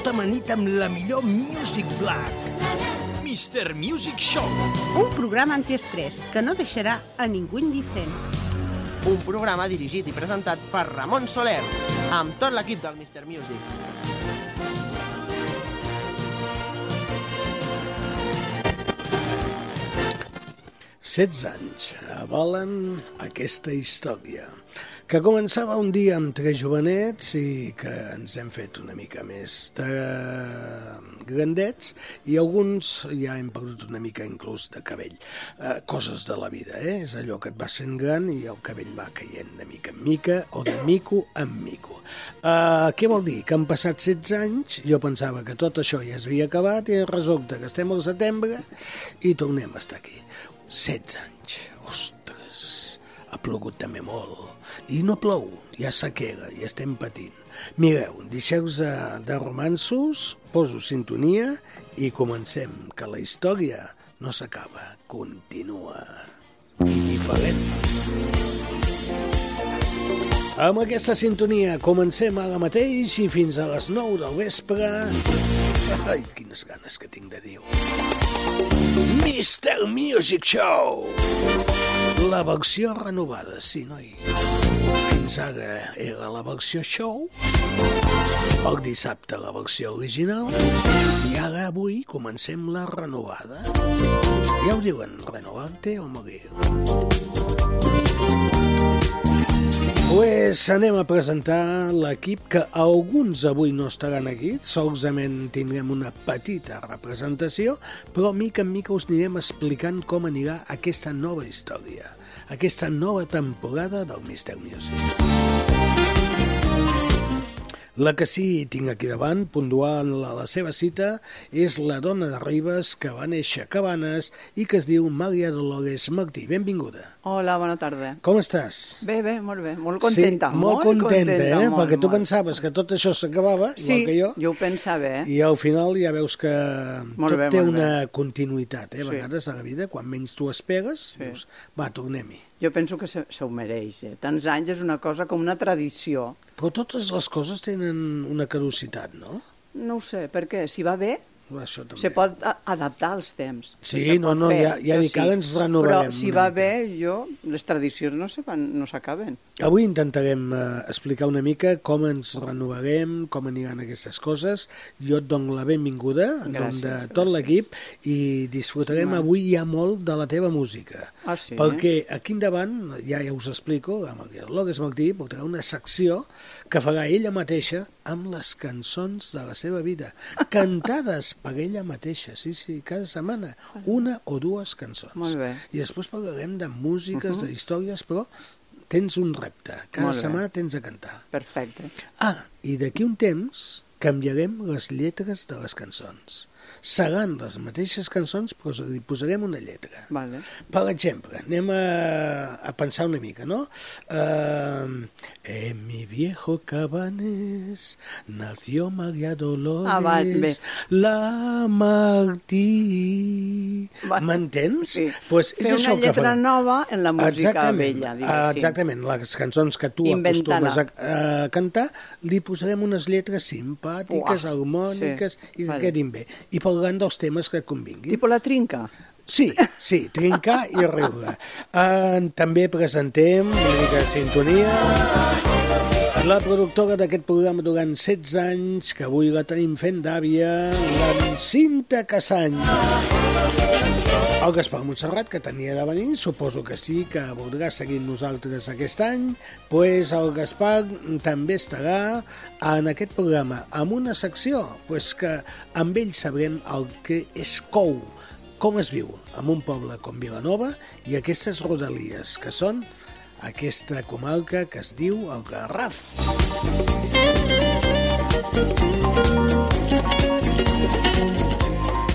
Tot amanit amb la millor Music Black. Mr. Music Show. un programa antiestrès que no deixarà a ningú indiferent. Un programa dirigit i presentat per Ramon Soler, amb tot l'equip del Mr. Music. Setze anys avalen aquesta història, que començava un dia amb tres jovenets i que ens hem fet una mica més de grandets i alguns ja hem perdut una mica inclús de cabell. Eh, coses de la vida, eh? És allò que et vas fent gran i el cabell va caient de mica en mica o de mico en mico. Eh, què vol dir? Que han passat 16 anys, jo pensava que tot això ja s'havia acabat i resulta que estem al setembre i tornem a estar aquí. 16 anys, ostres, ha plogut també molt. I no plou, ja sequera, i estem patint. Mireu, deixeu-vos de, romansos, poso sintonia i comencem, que la història no s'acaba, continua. I diferent. Amb aquesta sintonia comencem ara mateix i fins a les 9 del vespre... Ai, quines ganes que tinc de dir-ho. Music Show! La versió renovada, sí, noi. Ara era la versió show, el dissabte la versió original, i ara avui comencem la renovada. Ja ho diuen, renovante o morir. Pues anem a presentar l'equip que alguns avui no estaran aquí, solament tindrem una petita representació, però mica en mica us anirem explicant com anirà aquesta nova història, aquesta nova temporada del Mister Music. La que sí tinc aquí davant, puntuant a la seva cita, és la dona de Ribes que va néixer a Cabanes i que es diu Maria Dolores Martí. Benvinguda. Hola, bona tarda. Com estàs? Bé, bé, molt bé, molt contenta. Sí, molt, contenta, eh? molt, Perquè tu molt. pensaves que tot això s'acabava, Sí, igual que jo, jo ho pensava, eh? i al final ja veus que Molt tot bé, té molt una continuïtat, eh? A Sí. vegades a la vida, quan menys tu esperes, Sí. dius, va, tornem-hi. Jo penso que se, se ho mereix, eh? Tants anys és una cosa com una tradició. Però totes les coses tenen una caducitat, no? No ho sé, per què? Si va bé, Això també. se pot adaptar als temps. Sí, no, no, fer, ja- ja dic, ara ens renovarem Però si va bé, jo, les tradicions no se van, no s'acaben. Avui intentarem eh, explicar una mica com ens renovarem, com aniran aquestes coses. Jo et dono la benvinguda en nom de Gràcies, tot gràcies. l'equip i disfrutarem avui ja molt de la teva música. Ah, sí? Perquè aquí endavant, ja, ja us explico, amb el Lourdes Martí portarà una secció que farà ella mateixa amb les cançons de la seva vida, cantades per ella mateixa, sí, sí, cada setmana, una o dues cançons. Molt bé. I després parlarem de músiques, de històries, però tens un repte. Cada setmana tens de cantar. Perfecte. Ah, i d'aquí un temps canviarem les lletres de les cançons. Seran les mateixes cançons, però li posarem una lletra. Vale. Per exemple, anem a, a pensar una mica, no? Uh, en mi viejo Cabanes nació María Dolores, Ah, va, bé. la Martí... M'entens? Sí. Pues és Fer una que lletra farem. nova en la música Exactament, vella, ah, diguéssim. Exactament, les cançons que tu Inventar-la. acostumes a, a cantar, li posarem unes lletres simpàtiques, Uah, harmòniques, sí, i que vale. quedin bé. I parlant dels temes que convinguin. Tipo la trinca. Sí, sí, trincar i riure. Uh, també presentem una mica de sintonia la productora d'aquest programa durant 16 anys, que avui la tenim fent d'àvia, la Cinta Cassany. El Gaspar Montserrat, que tenia de venir, suposo que sí, que voldrà seguir nosaltres aquest any, pues el Gaspar també estarà en aquest programa amb una secció pues que amb ell sabrem el que és cou, com es viu en un poble com Vilanova i aquestes rodalies, que són aquesta comarca que es diu el Garraf.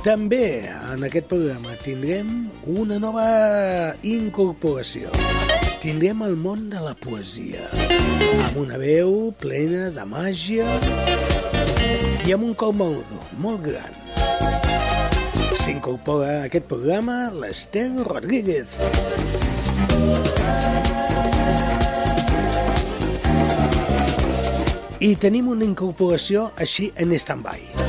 També en aquest programa tindrem una nova incorporació. Tindrem el món de la poesia, amb una veu plena de màgia i amb un cor molt, molt gran. S'incorpora a aquest programa l'Estel Rodríguez. I tenim una incorporació així en stand-by.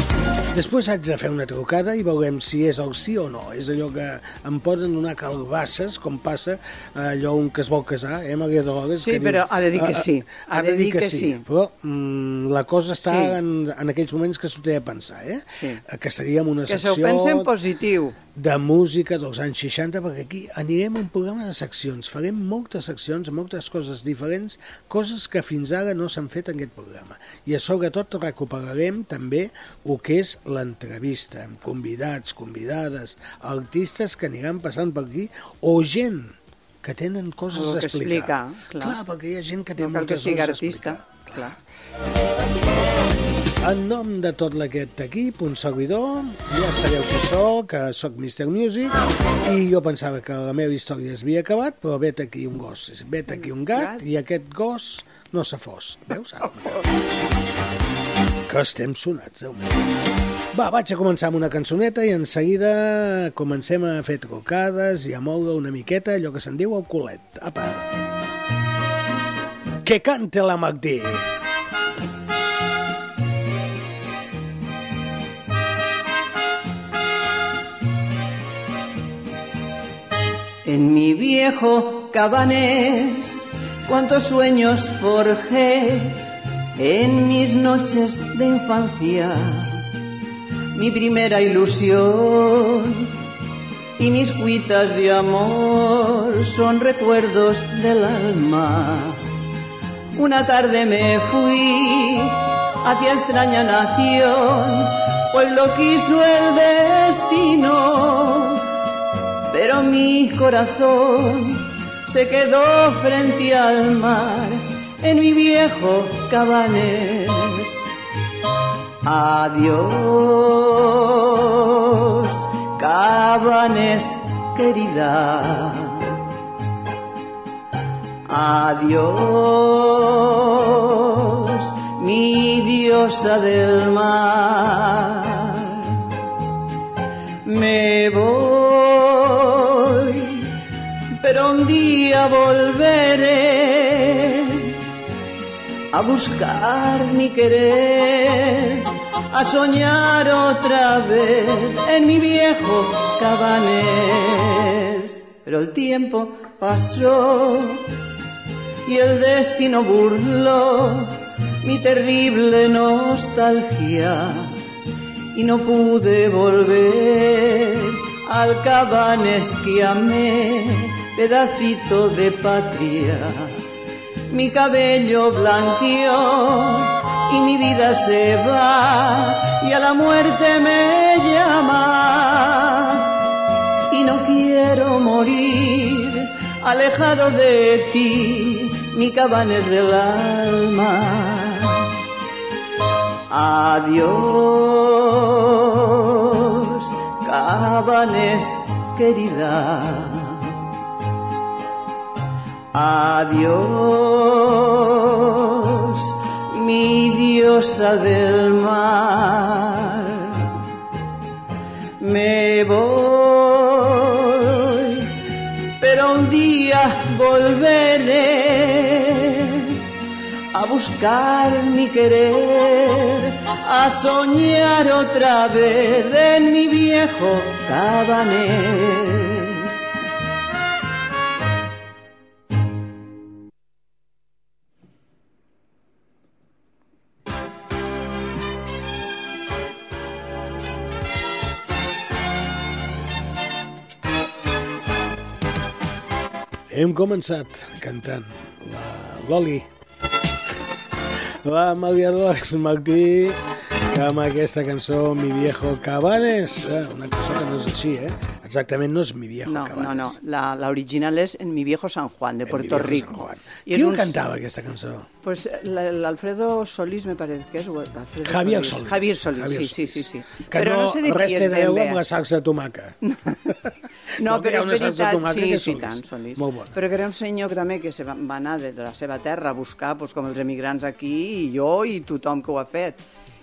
Després haig de fer una trucada i veurem si és el sí o no. És allò que em poden donar calbasses, com passa allò un que es vol casar, eh, Maria Dolores? Sí, que però dius, ha de dir que "Ah, sí. Ha, de dir que, sí. Però mm, la cosa està Sí. en, en aquells moments que s'ho té de pensar, eh? Sí. Que seríem una Que se ho secció pensa en positiu. De música dels anys 60, perquè aquí anirem un programa de seccions, farem moltes seccions, moltes coses diferents, coses que fins ara no s'han fet en aquest programa. I a sobretot recuperarem també el que és l'entrevista, amb convidats, convidades, artistes que aniran passant per aquí, o gent que tenen coses a que explicar. explicar, clar. clar, perquè hi ha gent que té No que moltes sigui coses a explicar. Clar. En nom de tot aquest equip, un servidor, ja sabeu qui sóc, que sóc Mr. Music, i jo pensava que la meva història es havia acabat, però vet aquí un gos, vet aquí un gat, i aquest gos no se fos. Veus? Ara, que estem sonats, Déu meu. Va, vaig a començar amb una cançoneta i en seguida comencem a fer trucades i a moure una miqueta allò que se'n diu el culet. Apa. Que cante la Magdi. En mi viejo cabanés, cuántos sueños forjé en mis noches de infancia. Mi primera ilusión y mis cuitas de amor son recuerdos del alma. Una tarde me fui hacia extraña nación, pues lo quiso el destino pero mi corazón se quedó frente al mar en mi viejo cabanés. Adiós, cabanés querida. Adiós, mi diosa del mar. Me voy, pero un día volveré a buscar mi querer, a soñar otra vez en mi viejo cabanés. Pero el tiempo pasó y el destino burló mi terrible nostalgia y no pude volver al cabanes que amé, pedacito de patria. Mi cabello blanqueó y mi vida se va y a la muerte me llama. Y no quiero morir alejado de ti, mi cabanes del alma. Adiós, cabanes querida. Adiós, mi diosa del mar. Me voy, pero un día volveré a buscar mi querer, a soñar otra vez en mi viejo cabanés. Hem començat cantant la Loli, la Maria Dolors Martí que amb aquesta cançó Mi viejo Cabanes, eh, una cançó que no és així, eh? Exactament no és Mi viejo No, Cabanes. no, no. La, la original és En mi viejo San Juan, de Puerto Rico. I Qui ho un- cantava, aquesta cançó? Pues la- l'Alfredo Solís, me parece que és. Alfredo Javier Solís. Javier Solís, Javier sí, sí, sí, Solís. sí. Que Però no, no sé de res té bé. amb la salsa de tomaca. No, No, però és veritat, sí, sí, Solís. tant, Solís. Molt bona. Però que era un senyor que també que se va anar de, de la seva terra a buscar, pues, com els emigrants aquí, i jo i tothom que ho ha fet.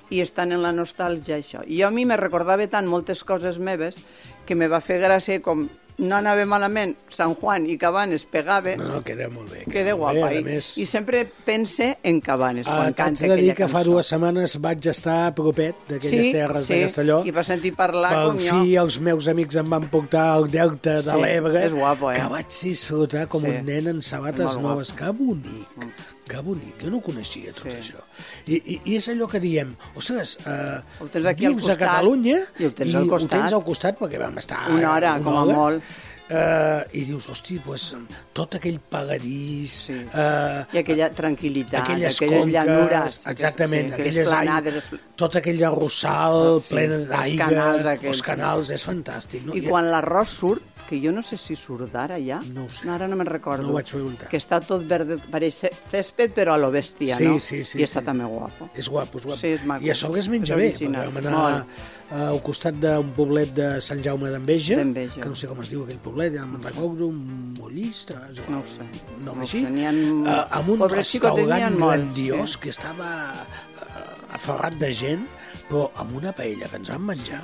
I estan en la nostàlgia, això. I jo a mi me recordava tant moltes coses meves que me va fer gràcia com no anava malament Sant Juan i Cabanes pegava, No, no, queda molt bé. queda bé, guapa. a I, més, I sempre pense en Cabanes Ah, quan canta de dir aquella que fa cançó. dues setmanes vaig estar a propet d'aquelles terres de Castelló. i va sentir parlar com jo. fi els meus amics em van portar al delta de Sí, l'Ebre, és guapo, eh? que vaig disfrutar com Sí. un nen en sabates noves. Que bonic, que bonic. Jo no coneixia tot Sí. això. I, i, I és allò que diem, ostres, eh, Ho tens aquí al vius a costat Catalunya i ho tens al ho costat. tens al costat perquè vam estar Una hora, com a molt. Eh, I dius, hosti, pues, tot aquell pagadís, Sí. eh, I aquella tranquil·litat, aquelles, aquelles, conques, llanures. exactament, sí, aquelles planades. ai- tot aquell arrossal Sí, ple els d'aigua, canals aquells, els canals, és fantàstic. No? I quan l'arròs surt, que jo no sé si surt d'ara ja, No sé. ara no me'n recordo, No ho vaig preguntar. que està tot verd, pareix césped, però a lo bèstia, Sí, no? sí, sí, I està sí. també guapo. És guapo, és guapo. Sí, és maco. I a sobre es menja bé, vam anar Molt. al costat d'un poblet de Sant Jaume d'Enveja, que no sé com es diu aquell poblet, ja no me'n recordo, un mollista, No ho sé. nom No ho sé, n'hi ha- eh, amb un ha restaurant grandiós sí. que estava eh, aferrat de gent, però amb una paella que ens vam menjar.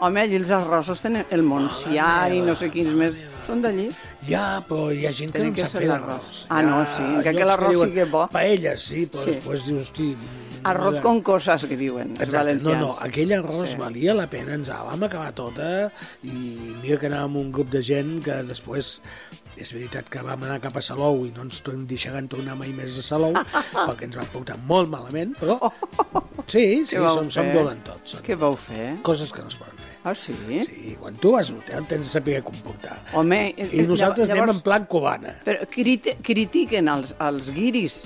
Home, allí els arrossos tenen el Montsià i no sé quins més. Són d'allí? Ja, però hi ha gent que Tenen no que sap fer l'arròs. Ah, no, sí, que aquell arròs sí que és bo. Paelles, sí, però Sí. després dius, hosti... Arroz m'agrada. con cosas, que diuen els Exacte, no, valencians. no, aquell arròs Sí. valia la pena, ens la vam acabar tota i mira que anàvem un grup de gent que després és veritat que vam anar cap a Salou i no ens to- deixaran tornar mai més a Salou perquè ens van portar molt malament, però sí, sí, som, som dolents Són Què vau fer? coses que no es poden fer. Ah, sí? Sí, quan tu vas a un hotel tens de saber comportar. Home, eh, I nosaltres llavors- anem en plan cubana. Però criti critiquen els, els guiris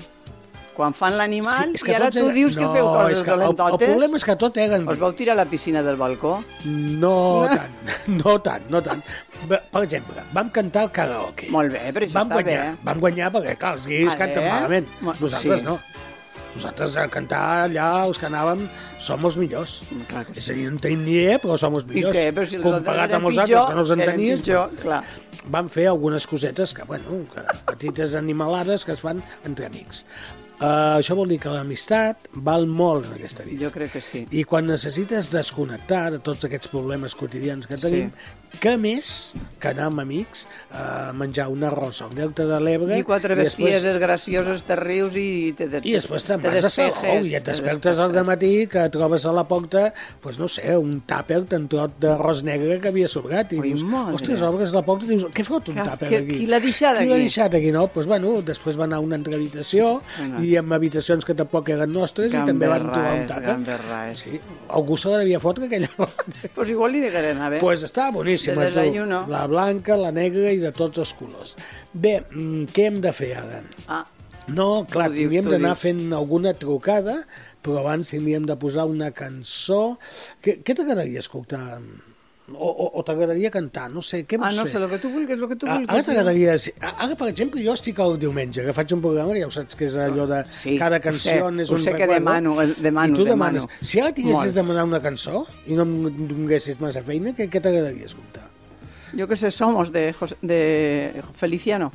quan fan l'animal és i ara tu dius que no, feu coses que el, el dolentotes. problema és que tot eren Us vau tirar a la piscina del balcó? No tant, no tant, no tant. Per exemple, vam cantar el karaoke. Molt bé, però això vam està guanyar, bé. Vam guanyar perquè, clar, els guiris canten malament. Nosaltres sí. no. Nosaltres a cantar allà, els que anàvem, som els millors. Clar que És sí. a dir, no tenim ni idea, però som els I millors. què? Però si Comparat amb els altres que no els entenies, pitjor, clar. vam fer algunes cosetes que, bueno, que, petites animalades que es fan entre amics. Uh, això vol dir que l'amistat val molt en aquesta vida. Jo crec que sí. I quan necessites desconnectar de tots aquests problemes quotidians que tenim, què més que anar amb amics a menjar un arròs al Delta de l'Ebre I quatre després- bestieses gracioses, te rius i te, des... i després te'n te vas a Salou i et te despertes al matí que trobes a la porta, pues no sé, un tàper, un trot d'arròs negre que havia sobrat i Ui, dius, madre. ostres, obres la porta i dius, què fot un tàper aquí? qui l'ha deixat Qui l'ha aquí? deixat aquí, no? Pues bueno, després va anar a una altra habitació Bueno. i amb habitacions que tampoc eren nostres i també van trobar un gamberraes. Sí, algú se la devia fotre aquella Pues igual li anar bé. pues està boníssima, De tu. La blanca, la negra i de tots els colors. Bé, mm, què hem de fer ara? Ah, No, clar, tu d'anar fent alguna trucada, però abans tindríem de posar una cançó... Què, què t'agradaria escoltar? O, o, o t'agradaria cantar? No sé, què ah, no fer? sé, el que tu vulguis, el que tu Ah, vulguis. Ara t'agradaria... Ara, per exemple, jo estic el diumenge, que faig un programa ja ho saps que és allò de Sí, cada cançó sé, és un sé que demano, eh, demano, I tu demano. demanes. Si ara tinguessis demanar una cançó i no em donessis massa feina, què, què t'agradaria escoltar? Yo que sé, somos de, José- de Feliciano.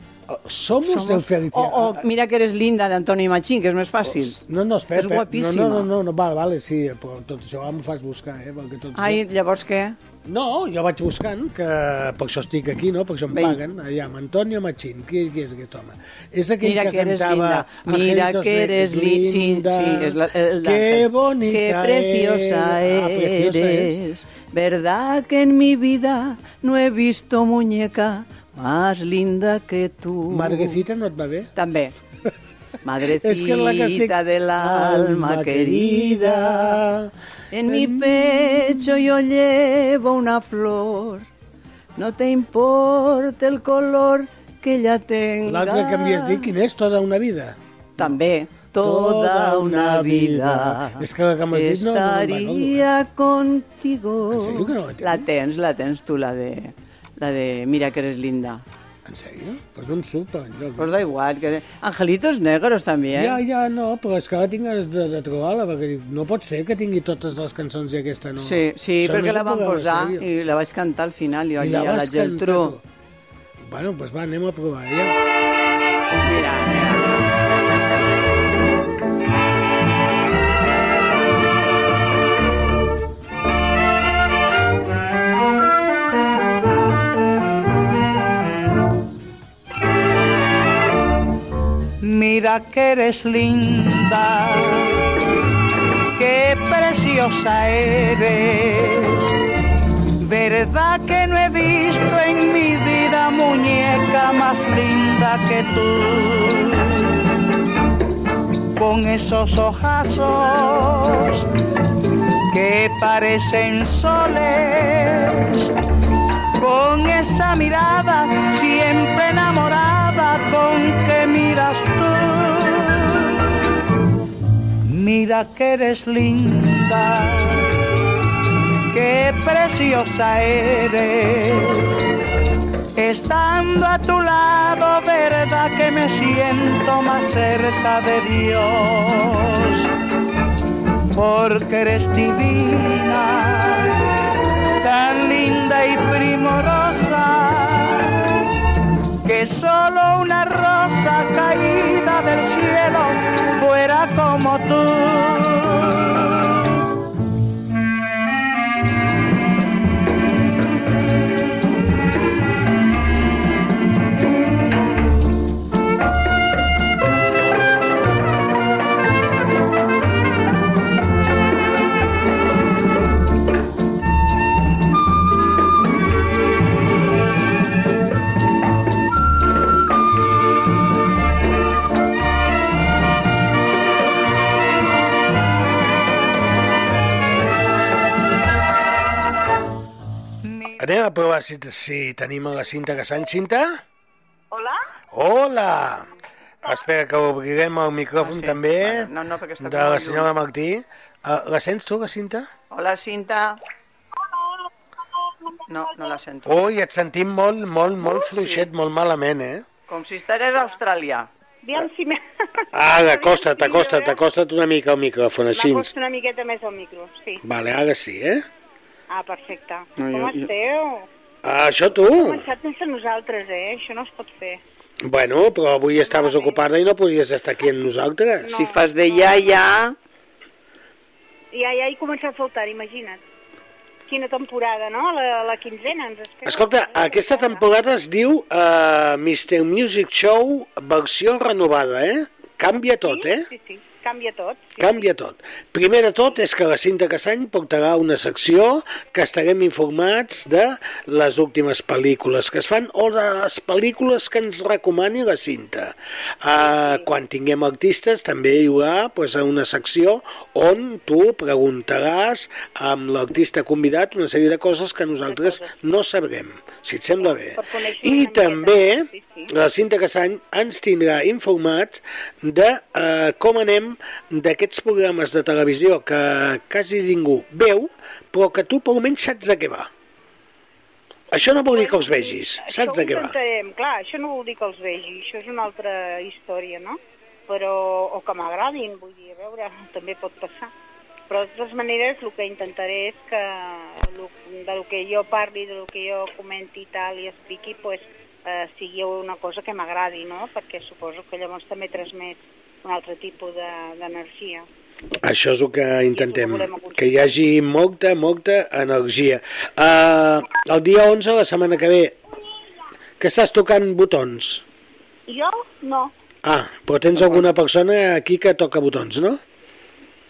Somos, del Feliciano. O, o Mira que eres linda de Antonio Machín, que és més fàcil. No, no, espera, És espera. guapíssima. No, no, no, no, vale, vale, sí, però tot això ara m'ho fas buscar, eh? Perquè tot Ai, llavors què? No, jo vaig buscant, que per això estic aquí, no? Per això em Vinga. paguen. Allà, amb Antonio Machín, qui, qui és aquest home? És aquell Mira que, que eres cantava... linda, mira que eres Negros, li- sí, linda, sí, és la- el Qué d'Ángel. bonita Qué preciosa es. Ah, preciosa es. eres. ¿Verdad que en mi vida no he visto muñeca más linda que tú? Madrecita no et va bé? També. Madrecita És que la que estic... del alma querida, en mi pecho yo llevo una flor. No te importa el color que ella tenga. L'altre que m'havies dit, quin és? Tota una vida? També. Toda una vida És que la que m'has dit no- no me'n recordo. estaría contigo. En sèrio que no la tens? La tens, la tens tu, la de, la de Mira que eres linda. En sèrio? Pues no em surt per enlloc. Pues da igual. Que... Angelitos negros també, eh? Ja, ja, no, però és que ara tinc ganes de, de trobar-la, perquè dic, no pot ser que tingui totes les cançons i aquesta no. Sí, sí, Això no perquè és la van posar i la vaig cantar al final, jo I allí a la vas Geltrú. cantar. Bueno, doncs va, anem a provar, ja. Mira, mira. Mira que eres linda, qué preciosa eres. Verdad que no he visto en mi vida muñeca más linda que tú. Con esos ojazos que parecen soles con esa mirada siempre enamorada con que miras tú. Mira que eres linda, qué preciosa eres. Estando a tu lado, verdad que me siento más cerca de Dios, porque eres divina linda y primorosa que solo una rosa caída del cielo fuera como tú. Anem a provar si, si tenim a la Cinta Casany. Cinta? Hola? Hola! Espera que obrirem el micròfon Ah, sí. també Vale, no, no, perquè està de la senyora. Martí. Uh, la sents tu, la Cinta? Hola, Cinta. No, no la sento. Ui, et sentim molt, molt, molt Uh, sí. fluixet, molt malament, eh? Com si estigués a Austràlia. Aviam si me... Ara, acosta't, acosta't, acosta't una mica al micròfon, així. M'acosto una miqueta més al micro, sí. Vale, ara sí, eh? Ah, perfecte. No, Com jo- jo- esteu? Ah, això tu? Hem començat sense nosaltres, eh? Això no es pot fer. Bueno, però avui estaves ocupada i no podies estar aquí amb nosaltres. Si fas de ja, ja... Ja, ja he començat a faltar, imagina't. Quina temporada, no? La, la quinzena ens espera. Escolta, aquesta temporada es diu uh, Mr. Music Show versió renovada, eh? Canvia tot, eh? Sí, sí, canvia tot. Sí. Canvia tot. Primer de tot és que la Cinta Cassany portarà una secció que estarem informats de les últimes pel·lícules que es fan o de les pel·lícules que ens recomani la Cinta. Uh, quan tinguem artistes també hi haurà pues, una secció on tu preguntaràs amb l'artista convidat una sèrie de coses que nosaltres no sabrem, si et sembla bé. I també Sí, sí. la Cinta Cassany ens tindrà informats de eh, com anem d'aquests programes de televisió que quasi ningú veu, però que tu per almenys saps de què va. Això no vol dir que els vegis, saps de què va. clar, això no vol dir que els vegi, això és una altra història, no? Però, o que m'agradin, vull dir, a veure, també pot passar. Però de totes maneres el que intentaré és que lo, de lo que jo parli, de lo que jo comenti i tal i expliqui, pues, eh, sigui una cosa que m'agradi, no? Perquè suposo que llavors també transmet un altre tipus de- d'energia. Això és el que intentem, que hi hagi molta, molta energia. Uh, el dia 11, la setmana que ve, que estàs tocant botons. Jo? No. Ah, però tens alguna persona aquí que toca botons, no?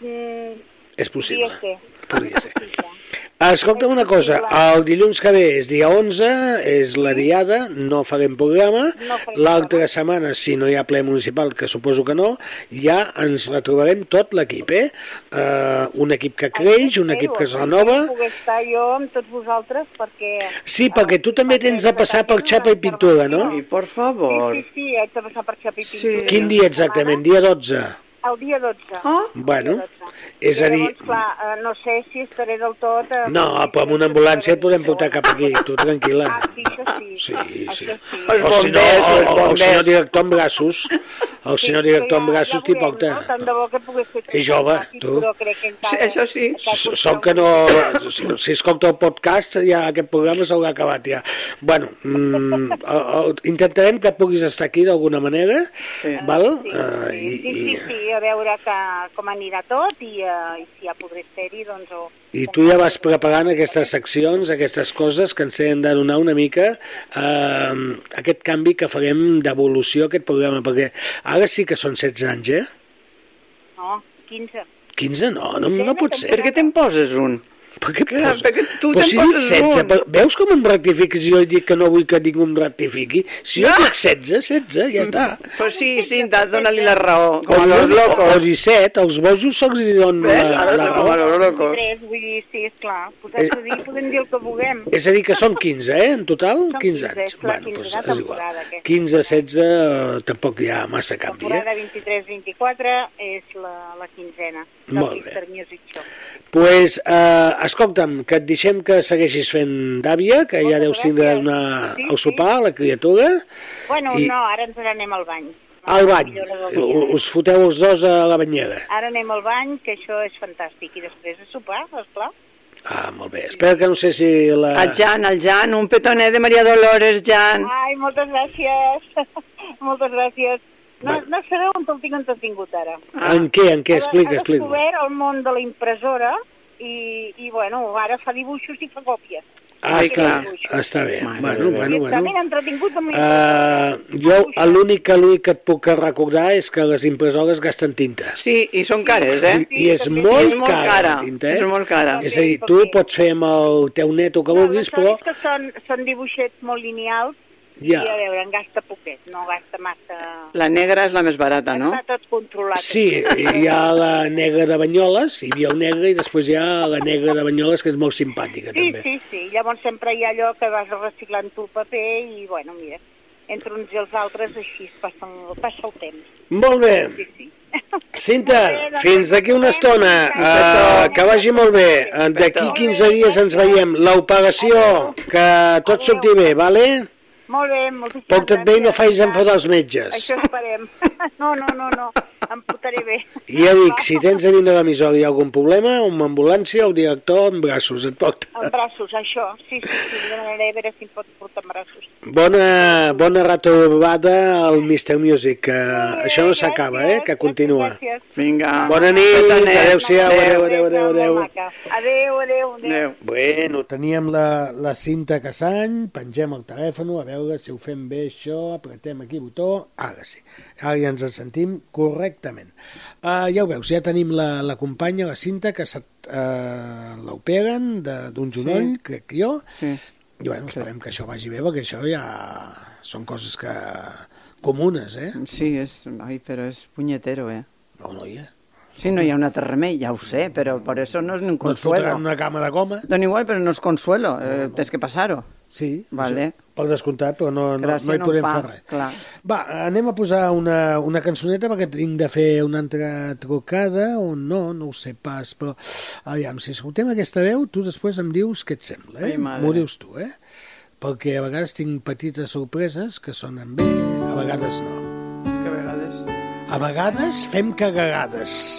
Mm, És possible. Podria ser. Podria ser. sí, clar. Escolta'm una cosa, el dilluns que ve és dia 11, és la diada, no farem programa. No L'altra setmana, si no hi ha ple municipal, que suposo que no, ja ens retrobarem tot l'equip, eh? Uh, un equip que creix, un equip que es renova. Poder estar jo amb tots vosaltres perquè... Sí, perquè tu també tens de passar per xapa i pintura, no? I, per favor. Sí, sí, sí, haig de passar per xapa i Sí. pintura. Quin dia exactament? Dia 12? El dia 12. Oh, Bueno, El dia 12. és a dir... Llavors, clar, eh, no sé si estaré del tot... eh, No, però amb una ambulància et podem portar cap aquí, tu tranquil·la. Ah, sí, això sí. Sí, sí. Això sí. Els O si no, o, els o, el senyor director amb braços, el senyor Sí, director amb braços ja t'hi porta. No? Tant de bo que pogués fer... És jove, tu. Però crec que encara... Sí, això sí. Sóc que no... Si, si escolta el podcast, ja aquest programa s'haurà acabat ja. Bueno, mm, el, el, intentarem que puguis estar aquí d'alguna manera, Sí. val? Sí, Eh, sí, sí, sí, sí, a veure que, com anirà tot i, uh, i si ja podré ser-hi, doncs... O, I tu ja vas preparant aquestes seccions, aquestes coses que ens han de donar una mica eh, aquest canvi que farem d'evolució aquest programa, perquè ara sí que són 16 anys, eh? No, 15. 15 no, no, no pot ser. Per què te'n poses un? Per què Clar, posa- perquè tu Però te'n si dic poses 16, un. però veus com em rectifiques si jo dic que no vull que ningú em rectifiqui? Si jo No. dic 16, 16, ja està. Pues sí, Cinta, dona-li la raó. Com a O, los o locos. 17, els bojos sols li donen Ves? la, la com a raó. los locos. 3, vull dir, sí, esclar. Podem, dir, podem dir el que vulguem. És a dir, que són 15, eh, en total? Són 15 15, anys. és la Bueno, doncs quinzena és igual. temporada, aquesta. 15, 16, eh, tampoc hi ha massa canvi, Temporada eh? 23-24 és la, la quinzena Molt bé. Pues, eh, escolta'm, que et deixem que segueixis fent d'àvia, que ja Moltes deus tindre gràcies. una, Sí, el sopar, la criatura. Bueno, I- no, ara ens n'anem al bany. Al bany. Dia. Us foteu els dos a la banyera. Ara anem al bany, que això és fantàstic. I després de sopar, esclar. Ah, molt bé. Espero que no sé si la... El Jan, el Jan, un petonet de Maria Dolores, Jan. Ai, moltes gràcies. moltes gràcies. No, Bueno. no sabeu on el tinc entretingut ara. En què, en què? He- Explica, he explica. descobert el món de la impressora i, i bueno, ara fa dibuixos i fa còpies. Ah, Ai, està, clar. està bé. Bueno, bueno, ben bueno. entretingut amb Uh, jo l'únic que, l'únic que et puc recordar és que les impressores gasten tinta. Sí, i són cares, eh? I, i és també. molt, és molt cara, cara, la tinta, eh? és molt cara. És a dir, tu pots fer amb el teu net el que No, vulguis, les però que són, són dibuixets molt lineals ja... i a veure, en gasta poquet, no gasta massa... La negra és la més barata, no? Està tot controlat. Sí, hi ha la negra de Banyoles, hi havia el negre i després hi ha la negra de Banyoles que és molt simpàtica Sí, també. sí, sí. Llavors sempre hi ha allò que vas reciclant tu el paper i, bueno, mira, entre uns i els altres així es passen, passa el temps. Molt bé. Sí, sí. Cinta, Molt bé, doncs, fins d'aquí una estona. Uh, que vagi molt bé. Uh, D'aquí 15 dies ens veiem. L'operació, que tot surti bé, vale? Molt bé, moltíssimes Porta't bé i no gràcies. facis enfadar els metges. Això esperem. No, no, no, no, em portaré bé. I ja dic, si tens a vindre ha algun problema, amb ambulància o director en braços et porta. En braços, això. Sí, sí, sí, demanaré a veure si em pot portar en braços. Bona, bona retrobada al Mr. Music, que això no s'acaba, eh, que continua. Vinga. Bona nit, adéu-siau, adéu, adéu, adéu, adéu. Molt maca. Adéu, adéu, adéu. Adéu. Bueno, teníem la, la cinta Cassany, pengem el telèfon, a veure si ho fem bé això, apretem aquí botó, ara sí, ara ja ens en sentim correctament. Uh, ja ho veus, ja tenim la, la companya, la cinta, que uh, l'operen de- d'un genoll, sí. crec que jo, Sí. I bueno, esperem que això vagi bé, perquè això ja són coses que comunes, eh? Sí, és... Ai, però és punyetero, eh? No, noia. Sí, no hi ha un altre remei, ja ho sé, però per això no és un No consuelo. fotran una cama de goma? Dona igual, però no és consuelo, eh, tens que passar-ho. Sí, Vale. això, per descomptat, però no, no, no hi no podem fa, fer res. clar. Va, anem a posar una, una cançoneta perquè tinc de fer una altra trucada o no, no ho sé pas, però aviam, si escoltem aquesta veu, tu després em dius què et sembla, eh? M'ho dius tu, eh? Perquè a vegades tinc petites sorpreses que sonen bé, a vegades no. És que a vegades... Fem cagades.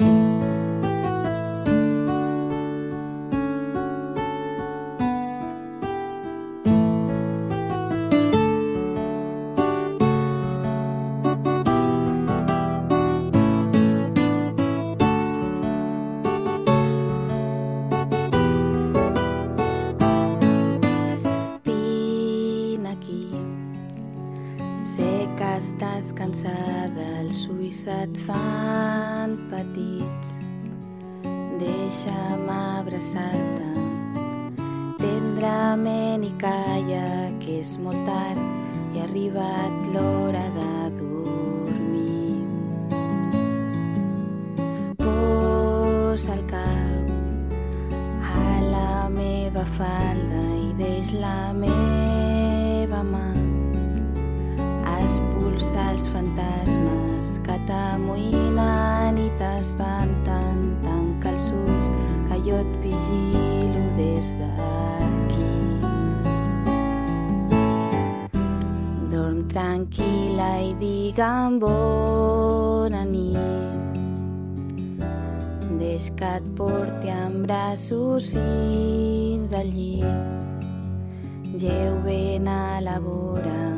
Braços fins al llit. Lleu ben a la vora,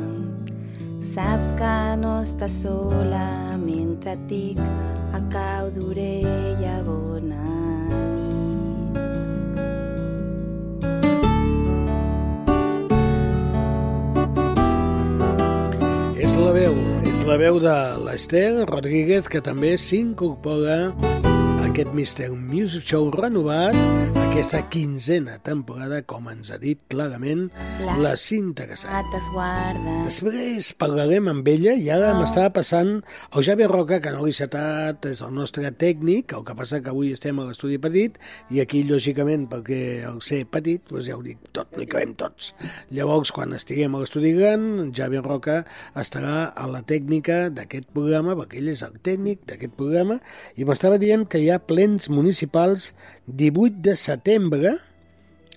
saps que no estàs sola mentre et dic a cau d'orella bona. És la veu, és la veu de l'Ester Rodríguez, que també s'incorpora aquest Mister Music Show renovat, aquesta quinzena temporada, com ens ha dit clarament la Cinta Casat. Després parlarem amb ella i ara m'estava passant el Javi Roca, que no l'he citat, és el nostre tècnic, el que passa que avui estem a l'estudi petit i aquí, lògicament, perquè el ser petit, doncs ja ho dic tot, hi cabem tots. Llavors, quan estiguem a l'estudi gran, Javi Roca estarà a la tècnica d'aquest programa, perquè ell és el tècnic d'aquest programa, i m'estava dient que hi ha plens municipals 18 de setembre,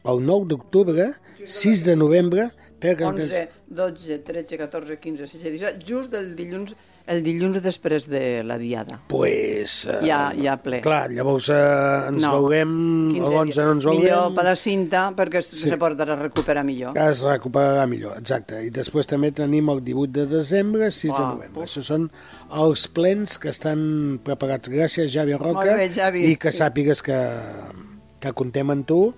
el 9 d'octubre, 6 de novembre, perquè 11, 12, 13, 14, 15, 16, 17, just el dilluns, el dilluns després de la diada. pues, eh, Ja, ja ple. Clar, llavors eh, ens No. veurem, 15 l'11 no ens veurem. Millor per la cinta, perquè Sí. se podrà recuperar millor. Es recuperarà millor, exacte. I després també tenim el 18 de desembre, 6 de Uau, novembre. Això són els plens que estan preparats. Gràcies, Javi Roca. Molt bé, Javi. I que sàpigues que, que contem amb tu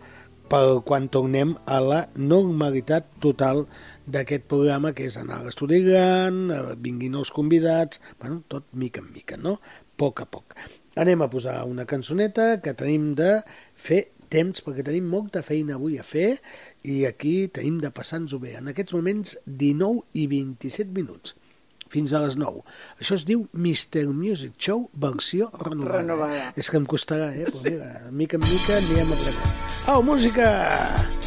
per quan tornem a la normalitat total d'aquest programa, que és anar a l'estudi gran, eh, vinguin els convidats, bueno, tot mica en mica, no? A poc a poc. Anem a posar una cançoneta que tenim de fer temps, perquè tenim molta feina avui a fer i aquí tenim de passar-nos-ho bé. En aquests moments, 19 i 27 minuts fins a les 9. Això es diu Mr. Music Show versió renovada. Renovada. És que em costarà, eh? Però mira, mica en mica anirem aprenent. Au, música! Anem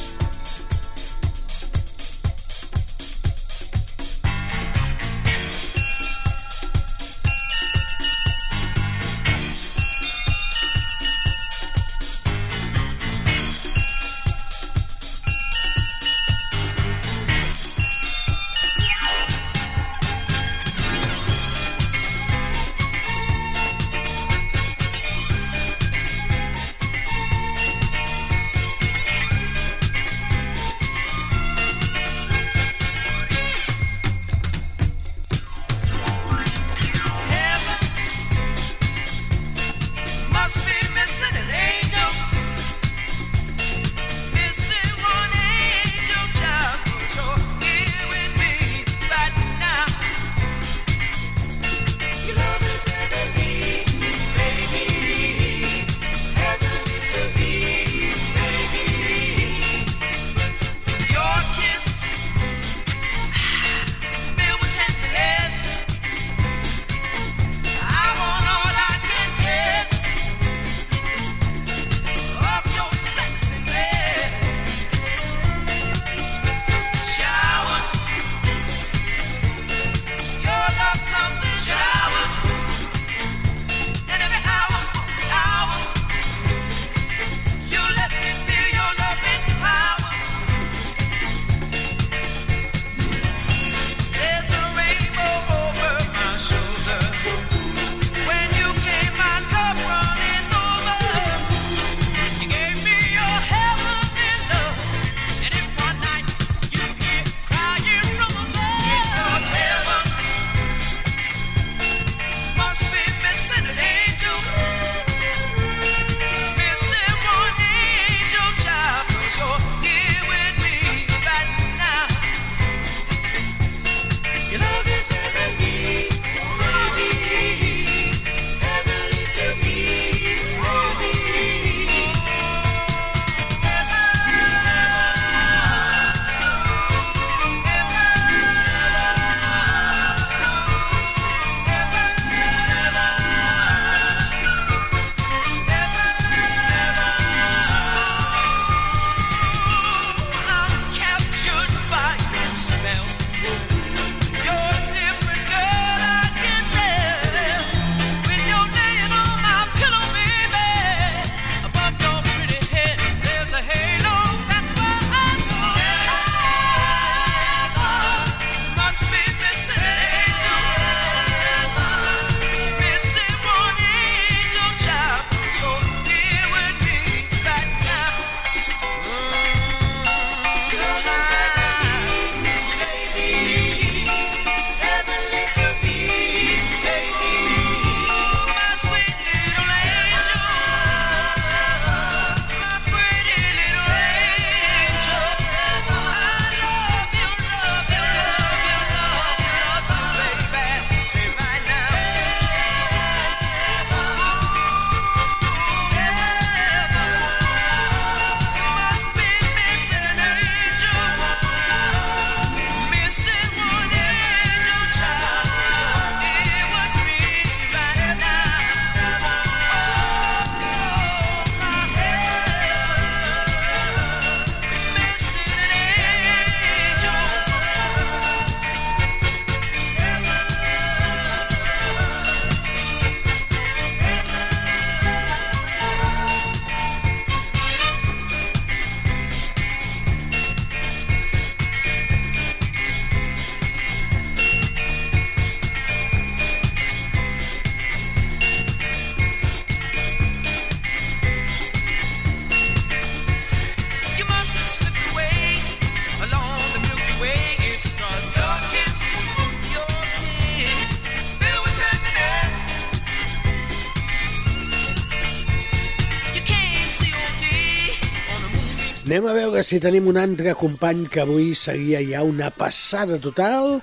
veure si tenim un altre company que avui seria ja una passada total,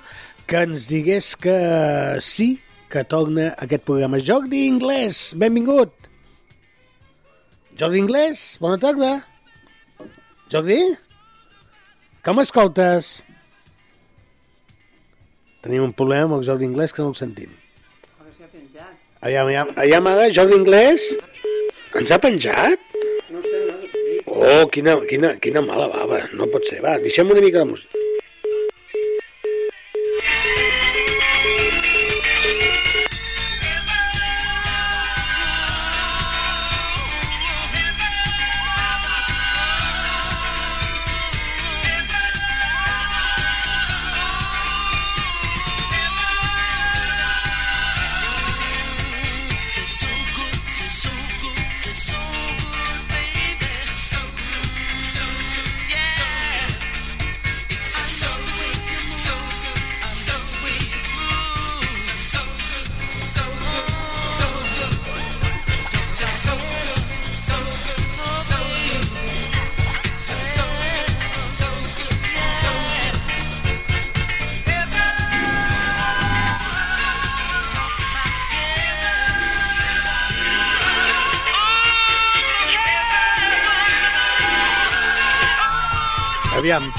que ens digués que sí, que torna aquest programa. Jordi Inglés, benvingut. Jordi Inglés, bona tarda. Jordi? Com escoltes? Tenim un problema amb el Jordi Inglés que no el sentim. Aviam, aviam, aviam ara, Jordi Inglés? Ens ha penjat? Oh, quina, quina, quina mala bava. No pot ser. Va, deixem una mica de música.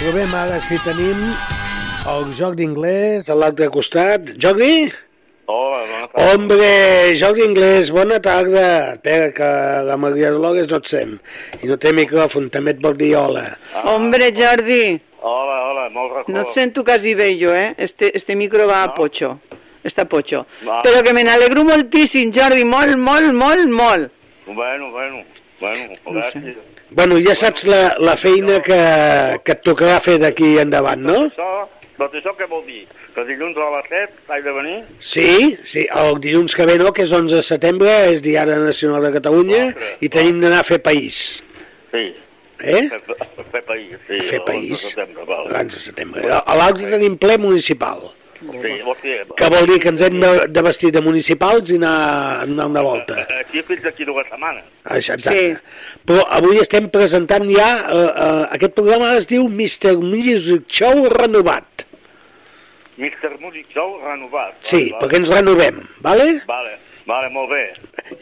Provem ara si tenim el joc d'inglès a l'altre costat. Jordi? Hola, bona tarda. Hombre, joc d'inglès, bona tarda. Espera, que la Maria Dolores no et sent. I no té micròfon, també et vol dir hola. Hombre, Jordi, Hola, hola, molt record. no et sento quasi bé jo, eh? Este, este micro va a pocho. Està pocho. Va. Però que me n'alegro moltíssim, Jordi, molt, molt, molt, molt. Bueno, bueno, bueno, No sé. Bueno, ja saps la, la feina que, que et tocarà fer d'aquí endavant, no? Això, tot això què vol dir? Que dilluns a les 7 haig de venir? Sí, sí, el dilluns que ve no, que és 11 de setembre, és Diada Nacional de Catalunya Ostres, i tenim d'anar a fer país. Sí, Eh? fer, fer país. Sí, Fer país. 11 de setembre, val. Abans de setembre. A l'altre tenim ple municipal, Sí, hòstia, que vol dir que ens hem de, de vestir de municipals i anar a donar una volta. Aquí fins aquí dues setmanes. Això, exacte. Però avui estem presentant ja, eh, eh, aquest programa es diu Mr. Music Show renovat. Mr. Music Show renovat. Sí, Vale, perquè ens renovem, vale? Vale, vale, molt bé.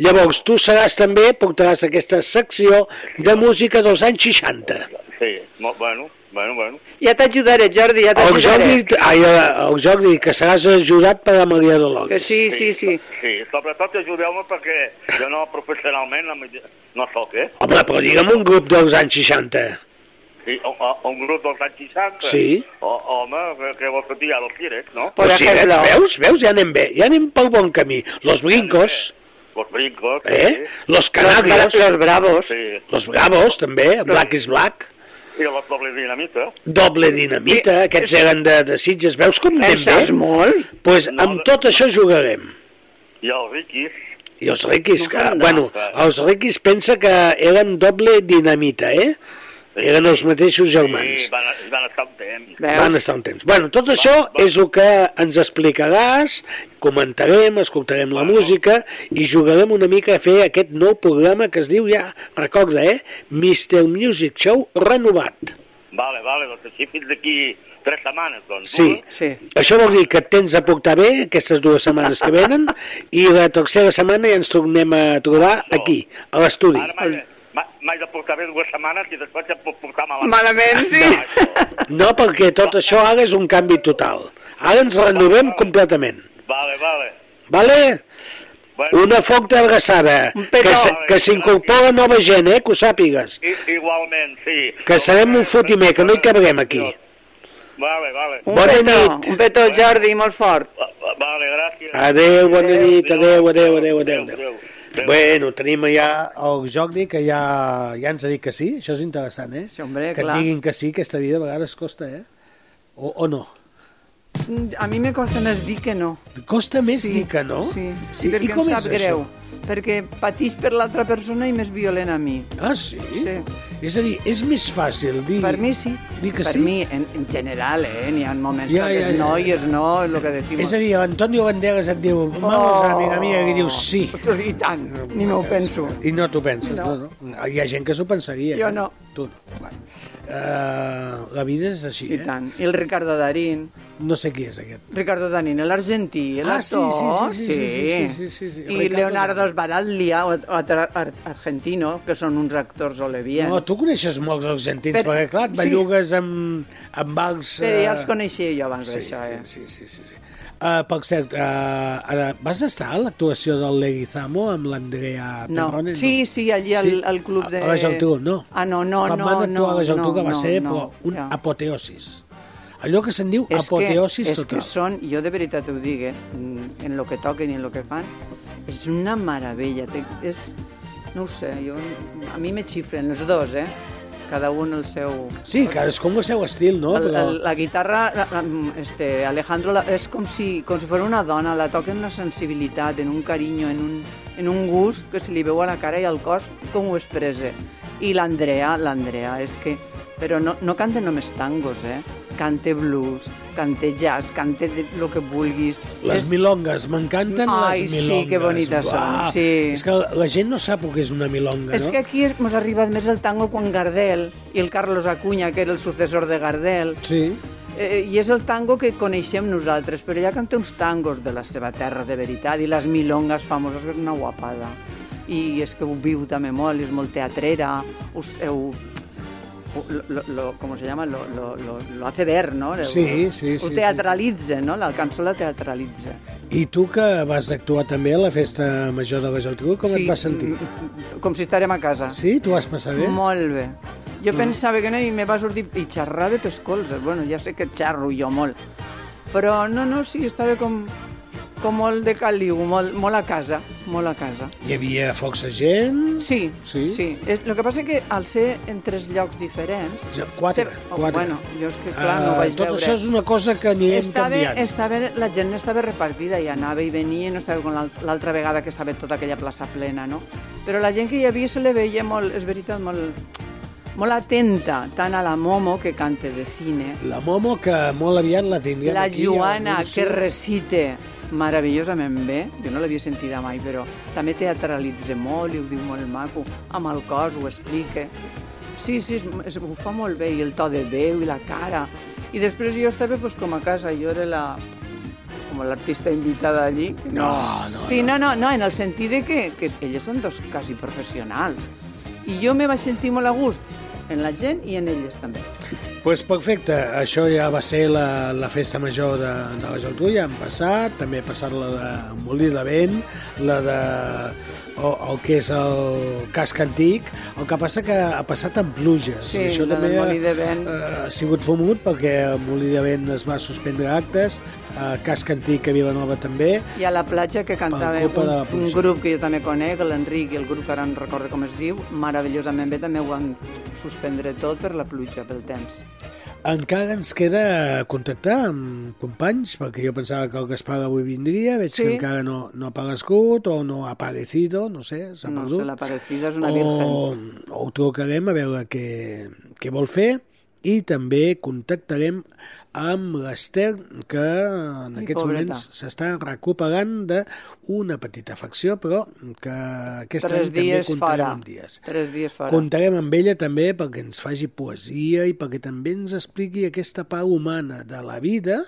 Llavors, tu seràs també, portaràs aquesta secció de música dels anys 60. Sí, molt, bueno, bueno, bueno. Ja t'ajudaré, Jordi, ja El t'ajudaré. Jordi, ai, eh, el Jordi, que seràs ajudat per la Maria Que Dolores. sí, sí, sí. Sí, sobretot ajudeu-me perquè jo no professionalment no, no soc, eh? Home, però digue'm un grup dels anys 60. Sí, o, o, un grup dels anys 60. Sí. O, home, que, que vols que et digui els T-Rex, no? Por o sigui, ejemplo. veus, veus, ja anem bé, ja anem pel bon camí. Los brincos, Los brincos. eh? Los Los, canarios, bra- los bravos. Sí. los bravos, també, Black is Black. I les doble dinamita. Doble dinamita, aquests eren de, de Sitges. Veus com anem saps bé? molt? Doncs pues No, amb tot això jugarem. I els riquis. I els riquis, que, No, bueno, els riquis pensa que eren doble dinamita, eh? Eren els mateixos germans. Sí, van, van estar un temps. Veus? Van estar un temps. Bueno, tot això és el que ens explicaràs, comentarem, escoltarem la música i jugarem una mica a fer aquest nou programa que es diu ja, recorda, eh? Mr. Music Show renovat. Vale, vale, doncs així fins d'aquí tres setmanes, doncs. Sí. Sí. Això vol dir que et tens a portar bé aquestes dues setmanes que venen i la tercera setmana ja ens tornem a trobar aquí, a l'estudi. Ara m'haig de portar bé dues setmanes i després em puc portar malament. Malament, sí. No, perquè tot això ara és un canvi total. Ara ens renovem completament. Vale, vale. Vale? Bueno, Una forta abraçada. Un petó. Que, se- que s'incorpora nova gent, eh? Que ho sàpigues. i, igualment, sí. Que serem un fotimer, que no hi cabrem aquí. Vale, vale. Un Bona petó, nit. un petó, Jordi, molt fort. Va- va- Vale, gràcies. Adéu, bona nit, adéu, adéu, adéu, adéu. adéu. adéu. Bueno, tenim ja el Jordi, que ja, ja ens ha dit que sí. Això és interessant, eh? Sí, hombre, que clar. diguin que sí, aquesta vida a vegades costa, eh? O, o no? A mi me costa més dir que no. Costa més Sí, dir que no? Sí, sí I- perquè i com em és sap greu. això? Perquè patís per l'altra persona i més violent a mi. Ah, sí? Sí. És a dir, és més fàcil dir... Per mi sí. Dir que per sí? mi, en, en general, eh? N'hi ha moments Ja, que ja, és ja, no ja. i és no, és el que decimos. És a dir, l'Antonio Banderas et diu, vamos, amiga mia, i dius sí. I tant, ni m'ho penso. I no t'ho penses, No. no. no. Hi ha gent que s'ho pensaria. Jo eh? Tu no. Uh, la vida és així, I eh? tant. I el Ricardo Darín. No sé qui és aquest. Ricardo Darín, l'argentí, Ah, sí, l'actor. sí, sí, sí, sí, sí, sí, sí, sí. I Ricardo Leonardo Sbaraglia, o, o ar- ar- argentino, que són uns actors ole bien. No, tu coneixes molts argentins, Per- perquè clar, et sí. bellugues amb, amb els... Però ja eh, els coneixia jo abans Sí, d'això, eh? sí, sí, sí, sí. Uh, per cert, uh, ara, vas estar a l'actuació del Leguizamo amb l'Andrea No. Perrone? Sí, sí, allí al, Sí, al club de... A la Geltrú, no. Ah, no, no, Quan no, van actuar no, a la Geltrú, no, que va no, ser no, però un ja. apoteosis. Allò que se'n diu És apoteosis que, és total. que són, jo de veritat ho dic, eh, en lo que toquen i en lo que fan, és una meravella. Té, és, no ho sé, jo, a mi me xifren els dos, eh? Cada un el seu... Sí, cadascú amb el seu estil, no? El, Però... el, la guitarra, este, Alejandro, és com si, com si fos una dona, la toca en la sensibilitat, en un carinyo, en un, en un gust que se li veu a la cara i al cos com ho expressa. I l'Andrea, l'Andrea, és que... Però no, no canta només tangos, eh? Cante blues, cante jazz, cante el que vulguis. Les És- milongues, m'encanten Ai, les sí, milongues. que bonites són, Uah, sí. És que la gent no sap el que és una milonga, És no? que aquí ens ha arribat més el tango quan Gardel i el Carlos Acuña, que era el successor de Gardel, Sí. Eh, I és el tango que coneixem nosaltres, però ella canta uns tangos de la seva terra de veritat i les milongas famoses, que és una guapada. I és que ho viu també molt, és molt teatrera, us, heu, lo, lo, ¿cómo se llama? Lo, lo, lo, lo hace ver, ¿no? Sí, sí, Ho sí, teatralitza, no? La cançó la teatralitza. I tu que vas actuar també a la festa major de la Geltrú, com Sí, et vas sentir? Com si estarem a casa. Sí? Tu vas passar bé? Molt bé. Jo pensava que no i me va sortir i xerrava pels colzes. Bueno, ja sé que xerro jo molt. Però no, no, sí, estava com, com molt de caliu, molt, molt a casa, molt a casa. Hi havia força gent? Sí, Sí? sí. El que passa que al ser en tres llocs diferents... Ja, quatre, se- oh, quatre. Bueno, jo és que clar, no ho Ah, vaig tot veure. això és una cosa que anirem estava, canviant. estava, la gent estava repartida i anava i venia i no estava com l'alt- l'altra vegada que estava tota aquella plaça plena, no? Però la gent que hi havia se le veia molt, és veritat, molt, molt atenta, tant a la Momo, que canta de cine, La Momo, que molt aviat la tindrem la aquí. a Joana, que recite meravellosament bé, jo no l'havia sentida mai, però també teatralitza molt i ho diu molt maco, amb el cos ho explica. Sí, sí, ho fa molt bé, i el to de veu i la cara. I després jo estava pues, com a casa, jo era la com l'artista invitada allí. No, no, Sí, no, no, no, en el sentit de que, que elles són dos quasi professionals. I jo me vaig sentir molt a gust en la gent i en elles també. Pues perfecte, això ja va ser la, la festa major de, de la Geltrú, ja han passat, també ha passat la de Molí de Vent, la de o, el que és el casc antic, el que passa que ha passat amb pluges. Sí, i això també Molí de Vent. eh, ha sigut fumut perquè el Molí de Vent es va suspendre actes, a casc antic a Vilanova també, I a la platja que cantava un, un grup que jo també conec, l'Enric i el grup que ara no recordo com es diu, meravellosament bé també ho van suspendre tot per la pluja, pel temps. Encara ens queda contactar amb companys, perquè jo pensava que el Gaspar avui vindria, veig Sí. que encara no, no ha aparegut o no ha aparecido, no sé, s'ha No perdut. sé, la parecida és una o, virgen. o ho trucarem a veure què, què vol fer i també contactarem amb l'Ester, que en Ai, aquests pobreta. moments s'està recuperant d'una petita afecció, però que aquest Tres any també comptarem fora. amb dies. Tres dies fora. Comptarem amb ella també perquè ens faci poesia i perquè també ens expliqui aquesta part humana de la vida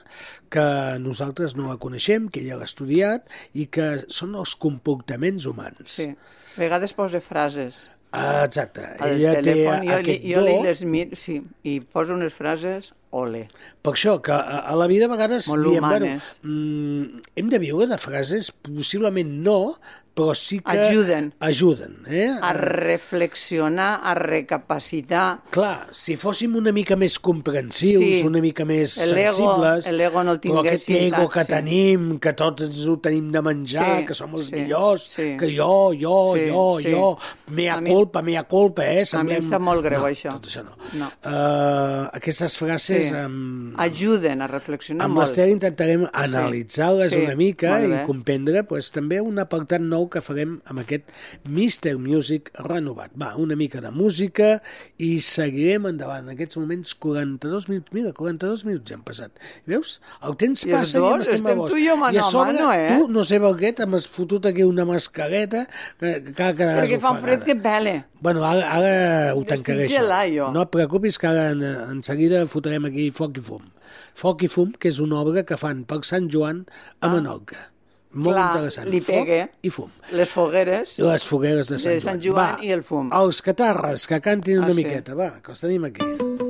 que nosaltres no la coneixem, que ella l'ha estudiat i que són els comportaments humans. Sí. A vegades posa frases Ah, exacte. ella té telèfon. Jo, li, aquest jo do, les miro, sí, i posa unes frases, ole. per això que a, a la vida a vegades Molt diem, bueno, mm, hem de viure de frases, possiblement no, però sí que Ajuden. ajuden eh? A reflexionar, a recapacitar. Clar, si fóssim una mica més comprensius, Sí. una mica més L'ego- sensibles, l'ego no el però aquest ego tant, que sí. tenim, que tots ho tenim de menjar, Sí, que som els sí, millors, sí. que jo, jo, Sí, jo, sí. jo, mea A mi- culpa, mea culpa, eh? A mi em sap molt greu, no, això. Tot això no. No. Uh, aquestes frases més Sí. amb, Ajuden a reflexionar amb molt. l'Ester intentarem analitzar-les Sí, una mica i comprendre pues, també un apartat nou que farem amb aquest Mr. Music renovat. Va, una mica de música i seguirem endavant. En aquests moments 42 minuts, mira, 42 minuts ja han passat. Veus? El temps I passa i dos, ja estem a estem bord. tu i jo mano I a a sobre, mano, eh? tu, no sé per què, t'has fotut aquí una mascareta que, que quedat Perquè fa un fred que pele. Bueno, ara, ara ho tancaré jo. No et preocupis que ara en, en seguida fotrem aquí Foc i Fum. Foc i Fum, que és una obra que fan per Sant Joan a Menorca. Molt Clar, interessant. li pegue. Foc i Fum. Les fogueres les fogueres de Sant de Joan. Sant Joan Va, i el fum. Els catarres, que cantin una Ah, sí. miqueta. Va, que els tenim aquí.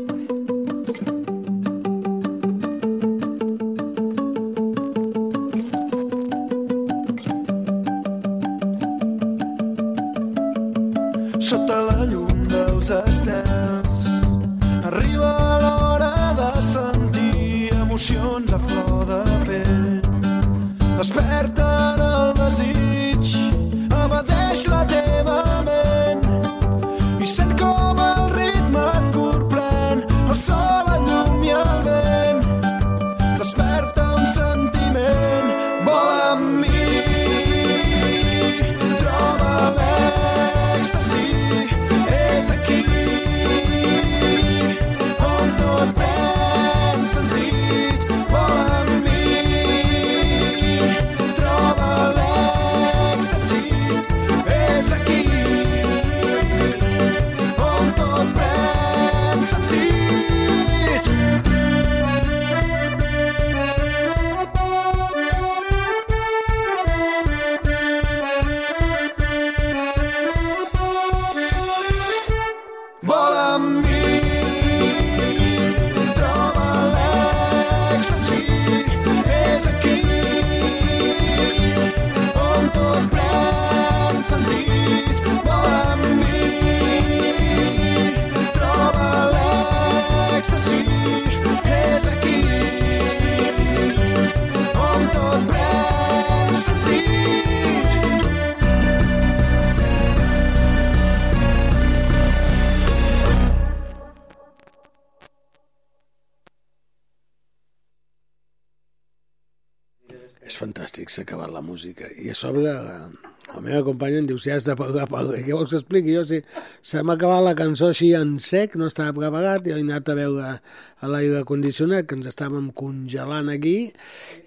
Sobre, la, meva companya em diu, si has de parlar, parla. Què vols expliqui? Jo, si se m'ha acabat la cançó així en sec, no estava preparat, i he anat a veure a l'aire condicionat, que ens estàvem congelant aquí,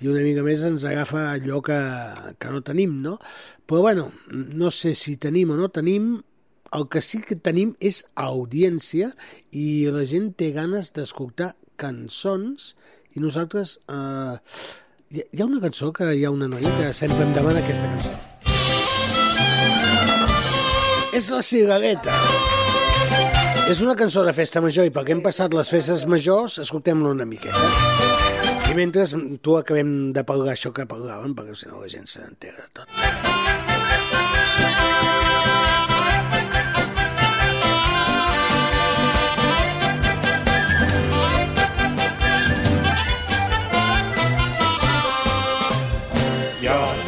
i una mica més ens agafa allò que, que no tenim, no? Però bueno, no sé si tenim o no tenim, el que sí que tenim és audiència i la gent té ganes d'escoltar cançons i nosaltres... Eh, hi hi ha una cançó que hi ha una noia que sempre em demana aquesta cançó. És la cigareta. És una cançó de festa major i perquè hem passat les festes majors, escoltem-la una miqueta. I mentre tu acabem de parlar això que parlàvem, perquè si no la gent se n'entera de tot.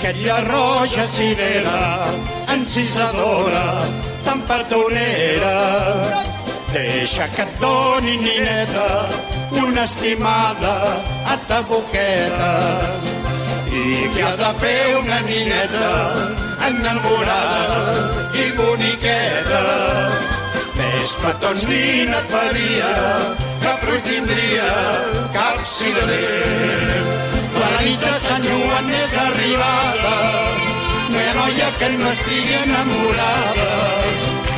Aquella roja cirera, encisadora, tan petonera, deixa que et doni, nineta, una estimada a ta boqueta. I que ha de fer una nineta enamorada i boniqueta. Més petons nina et faria, que fruit tindria cap cirerer. La nit de Sant Joan és arribada, ha noia que no estigui enamorada.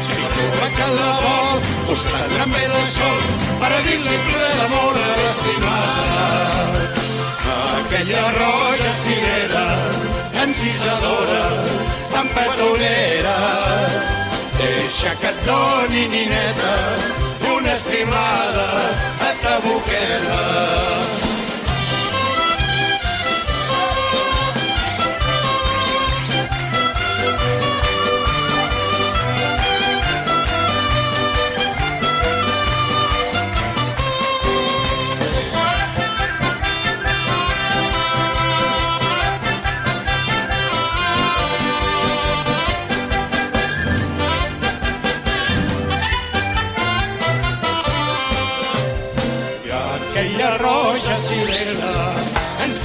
Si troba que la vol, us prendrà bé el sol per a dir-li ple d'amor estimada. Aquella roja cirera, encisadora, tan petonera, deixa que et doni, nineta, una estimada a ta boqueta.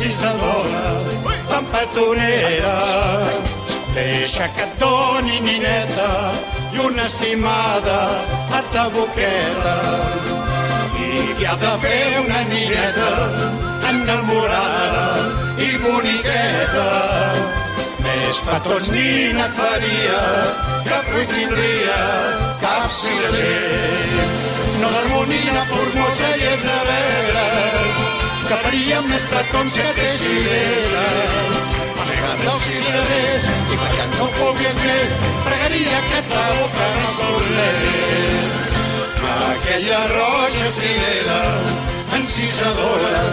Encisadora, tan petonera. Deixa que et doni nineta i una estimada a ta boqueta. I que ha de fer una nineta enamorada i boniqueta. Més petons nina et faria que fruit tindria cap cirerer. No d'harmonia formosa i és de veres que faria més petons que té cireres. Amagant dels cirerers i perquè no ho pogués més, pregaria que ta boca no tornés. Aquella roja cirera, encisadora,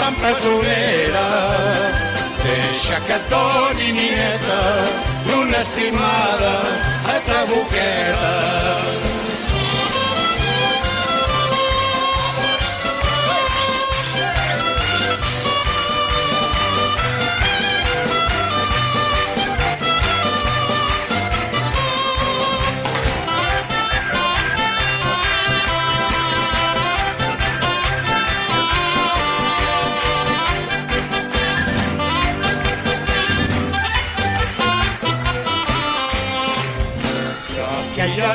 tan petronera, Deixa que et doni nineta una estimada a ta boqueta.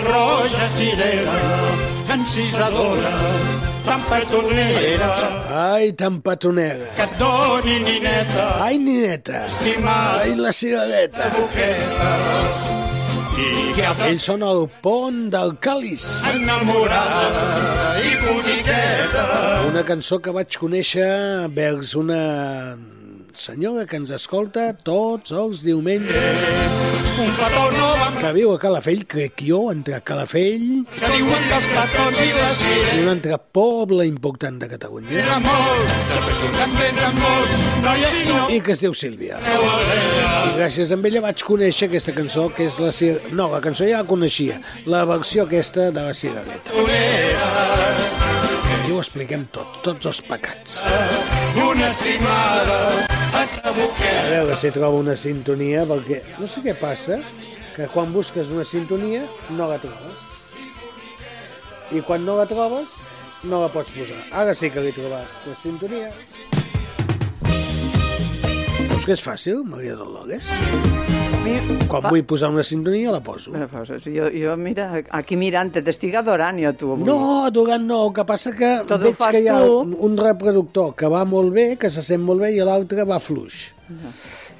Roja cirera, encisadora, tan petonera, Ai, tan petonera. que et doni nineta, Ai, nineta. estimada, Ai, la cigareta. boqueta. I que Ells són el pont del càlis. enamorada i boniqueta. Una cançó que vaig conèixer vers una senyora que ens escolta tots els diumenges, Un petó no va que viu a Calafell, crec jo, entre Calafell que diuen que els petons i les i cireres un altre poble important de Catalunya, era molt, després també eren molt, noies i no i que es diu Sílvia. I gràcies a ella vaig conèixer aquesta cançó, que és la... cir- No, la cançó ja la coneixia, la versió aquesta de la cigareta. Aquí ho expliquem tot, tots els pecats. una estimada a veure si trobo una sintonia, perquè no sé què passa, que quan busques una sintonia no la trobes. I quan no la trobes, no la pots posar. Ara sí que l'he trobat, la sintonia. Que és fàcil, Maria Dolores? Quan vull posar una sintonia, la poso. Però, pues, jo, jo, mira, aquí mirant, te t'estic adorant jo, tu. avui. No, Dugan no, el que passa que Tot veig que hi ha tu. un, reproductor que va molt bé, que se sent molt bé, i l'altre va fluix.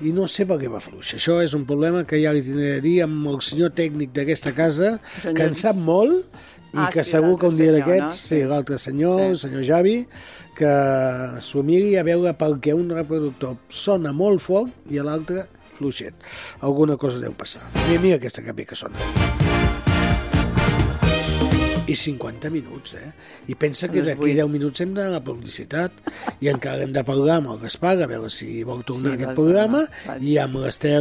I no sé per què va fluix. Això és un problema que ja li tindré a dir amb el senyor tècnic d'aquesta casa, Senyor- que en sap molt, i Ah, que sí, segur que un dia d'aquests, no? sí, Sí. l'altre senyor, el senyor Javi, que s'ho miri a veure per què un reproductor sona molt fort i l'altre fluixet. Alguna cosa deu passar. Mira, mira aquesta que bé que sona. I 50 minuts, eh? I pensa que d'aquí vuit. 10 minuts hem d'anar a la publicitat i encara hem de parlar amb el Gaspar a veure si vol tornar Sí, a aquest programa i amb l'Ester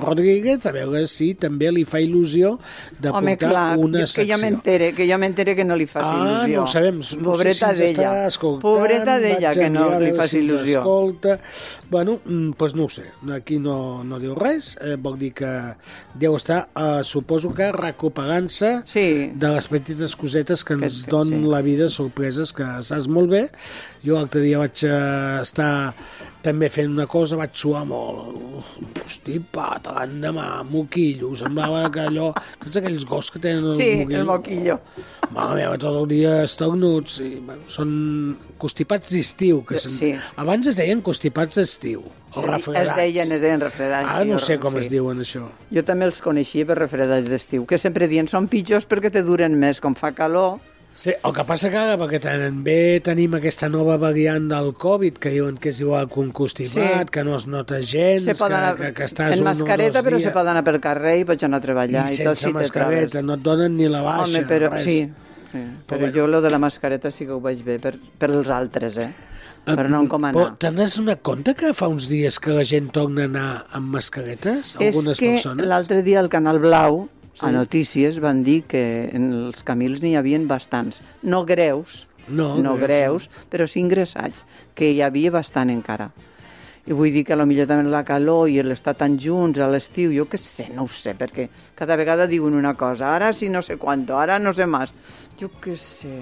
Rodríguez a veure si també li fa il·lusió de Home, portar clar, una jo- que jo secció. m'entere, que jo m'entere que no li faci Ah, il·lusió. no ho sabem. No sé Pobreta si ens està d'ella. Pobreta d'ella, que no li faci si il·lusió. Escolta. Bueno, doncs pues no ho sé. Aquí no, no diu res. Eh, vol dir que deu estar, eh, suposo que recuperant-se sí. de les petites cosetes que ens Que- donen sí. la vida, sorpreses, que saps molt bé. Jo l'altre dia vaig eh, estar també fent una cosa, vaig suar molt. Hosti, pata, l'endemà, moquillo, semblava que allò... Saps aquells gossos que tenen el Sí, moquillo? el moquillo. Mare meva, tot el dia estornuts. I, bueno, són constipats d'estiu. Que se'n- Sí. Abans es deien constipats d'estiu. O Sí, refredats. Es deien, es deien refredats. Ara no sé com sí. es diuen, això. Jo també els coneixia per refredats d'estiu, que sempre dient són pitjors perquè te duren més, com fa calor. Sí, el que passa que ara, perquè també tenim aquesta nova variant del Covid, que diuen que és igual que un constipat, Sí. que no es nota gens, Se pot que, que, que estàs en un mascareta, o dos però dies, se pot anar pel carrer i pots anar a treballar. i I, tot sense si te mascareta, no et donen ni la baixa. Home, però res. sí. sí. Però bueno. jo lo de la mascareta sí que ho vaig bé per, per els altres, eh? Però no com Però anar. te n'has donat compte que fa uns dies que la gent torna a anar amb mascaretes? Algunes És que l'altre dia al Canal Blau, Sí. a Notícies, van dir que en els camils n'hi havien bastants. No greus, No, no greus, greus, però sí ingressats, que hi havia bastant encara. I vull dir que potser també la calor i l'estar tan junts a l'estiu, jo què sé, no ho sé, perquè cada vegada diuen una cosa, ara sí no sé quanto, ara no sé més. Jo què sé.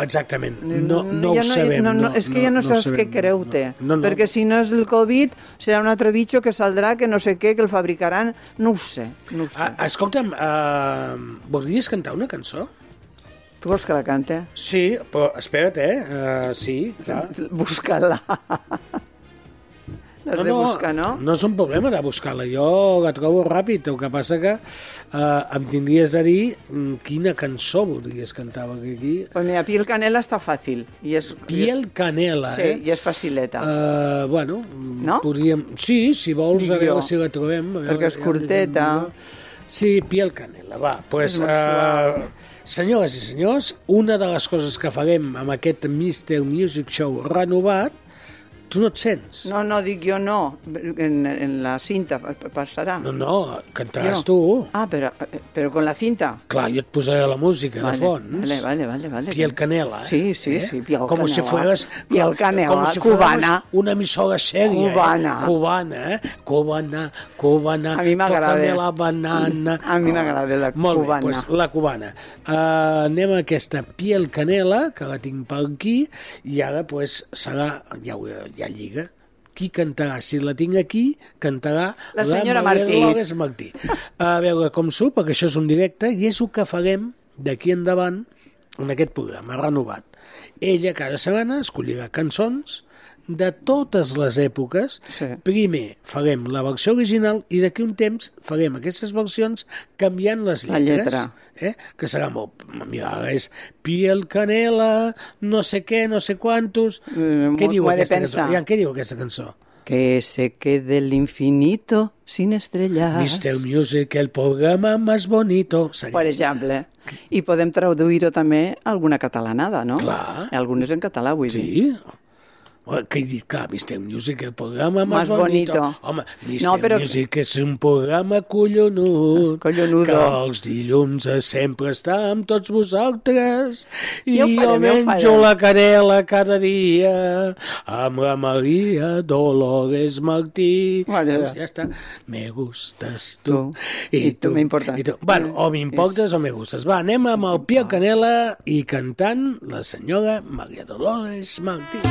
Exactament, no, no ja ho sabem. No, no, és que ja no, saps sabem. què creu té, No, no. perquè si no és el Covid serà un altre bitxo que saldrà, que no sé què, que el fabricaran, no ho sé, no ho sé. Ah, escolta'm, uh, voldries cantar una cançó? Tu vols que la cante? Sí, però espera't, eh? Uh, sí, clar. Busca-la. L'has de buscar, no? No és un problema de buscar-la, jo la trobo ràpid, el que passa que uh, em tindries de dir mm, quina cançó voldries cantar, perquè aquí... Pues mira, Piel Canela està fàcil. I és, Piel Canela, sí, eh? i és facileta. Uh, bueno, No? podríem... Sí, si vols, a veure si la trobem. veure, perquè és curteta. Sí, Piel Canela, va. Pues, uh, senyores i senyors, una de les coses que farem amb aquest Mr. Music Show renovat, tu no et sents? No, no, dic jo no. En, en la cinta pa- passarà. No, no, cantaràs Jo. tu. Ah, però, però con la cinta. Clar, jo et posaré la música Vale, de fons. vale, vale, vale, vale. Piel Canela. eh? Sí, sí, sí, Piel Como si Canela. fueras... Piel Canela, como si cubana. Una emisora seria. Cubana. Eh? Cubana, eh? Cubana, cubana. A mi m'agrada. La banana. A mi m'agrada la Molt cubana. bé, doncs la cubana. Uh, anem a aquesta Piel Canela, que la tinc per aquí, i ara pues, serà... Ja, ho- ja lliga. Qui cantarà? Si la tinc aquí, cantarà La senyora Maria Martí. Dolores Martí. A veure com surt, perquè això és un directe, i és el que farem d'aquí endavant en aquest programa renovat. Ella cada setmana escollirà cançons de totes les èpoques. Sí. Primer farem la versió original i d'aquí un temps farem aquestes versions canviant les La lletres. lletra. Eh? Que serà molt... Mira, és piel canela, no sé què, no sé quantos... Mm, què diu aquesta pensar. cançó? Ja, què diu aquesta cançó? Que se quede el infinito sin estrellas. Mr. Music, el programa más bonito. Segueix. Per exemple. I podem traduir-ho també a alguna catalanada, no? Clar. Algunes en català, vull dir. Sí. Dit, clar, Mr. Music, el programa más, Más bonito. Home, Mr. No, però- Music és un programa collonut. Collonudo. Que els dilluns sempre està amb tots vosaltres. I jo ja ho menjo la canela cada dia amb la Maria Dolores Martí. Vale. Pues ja està. Me gustes tu. Tu. I tu m'importes. I tu. Bueno, o m'importes o me gustes. Va, anem amb el Pia Canela i cantant la senyora Maria Dolores Martí.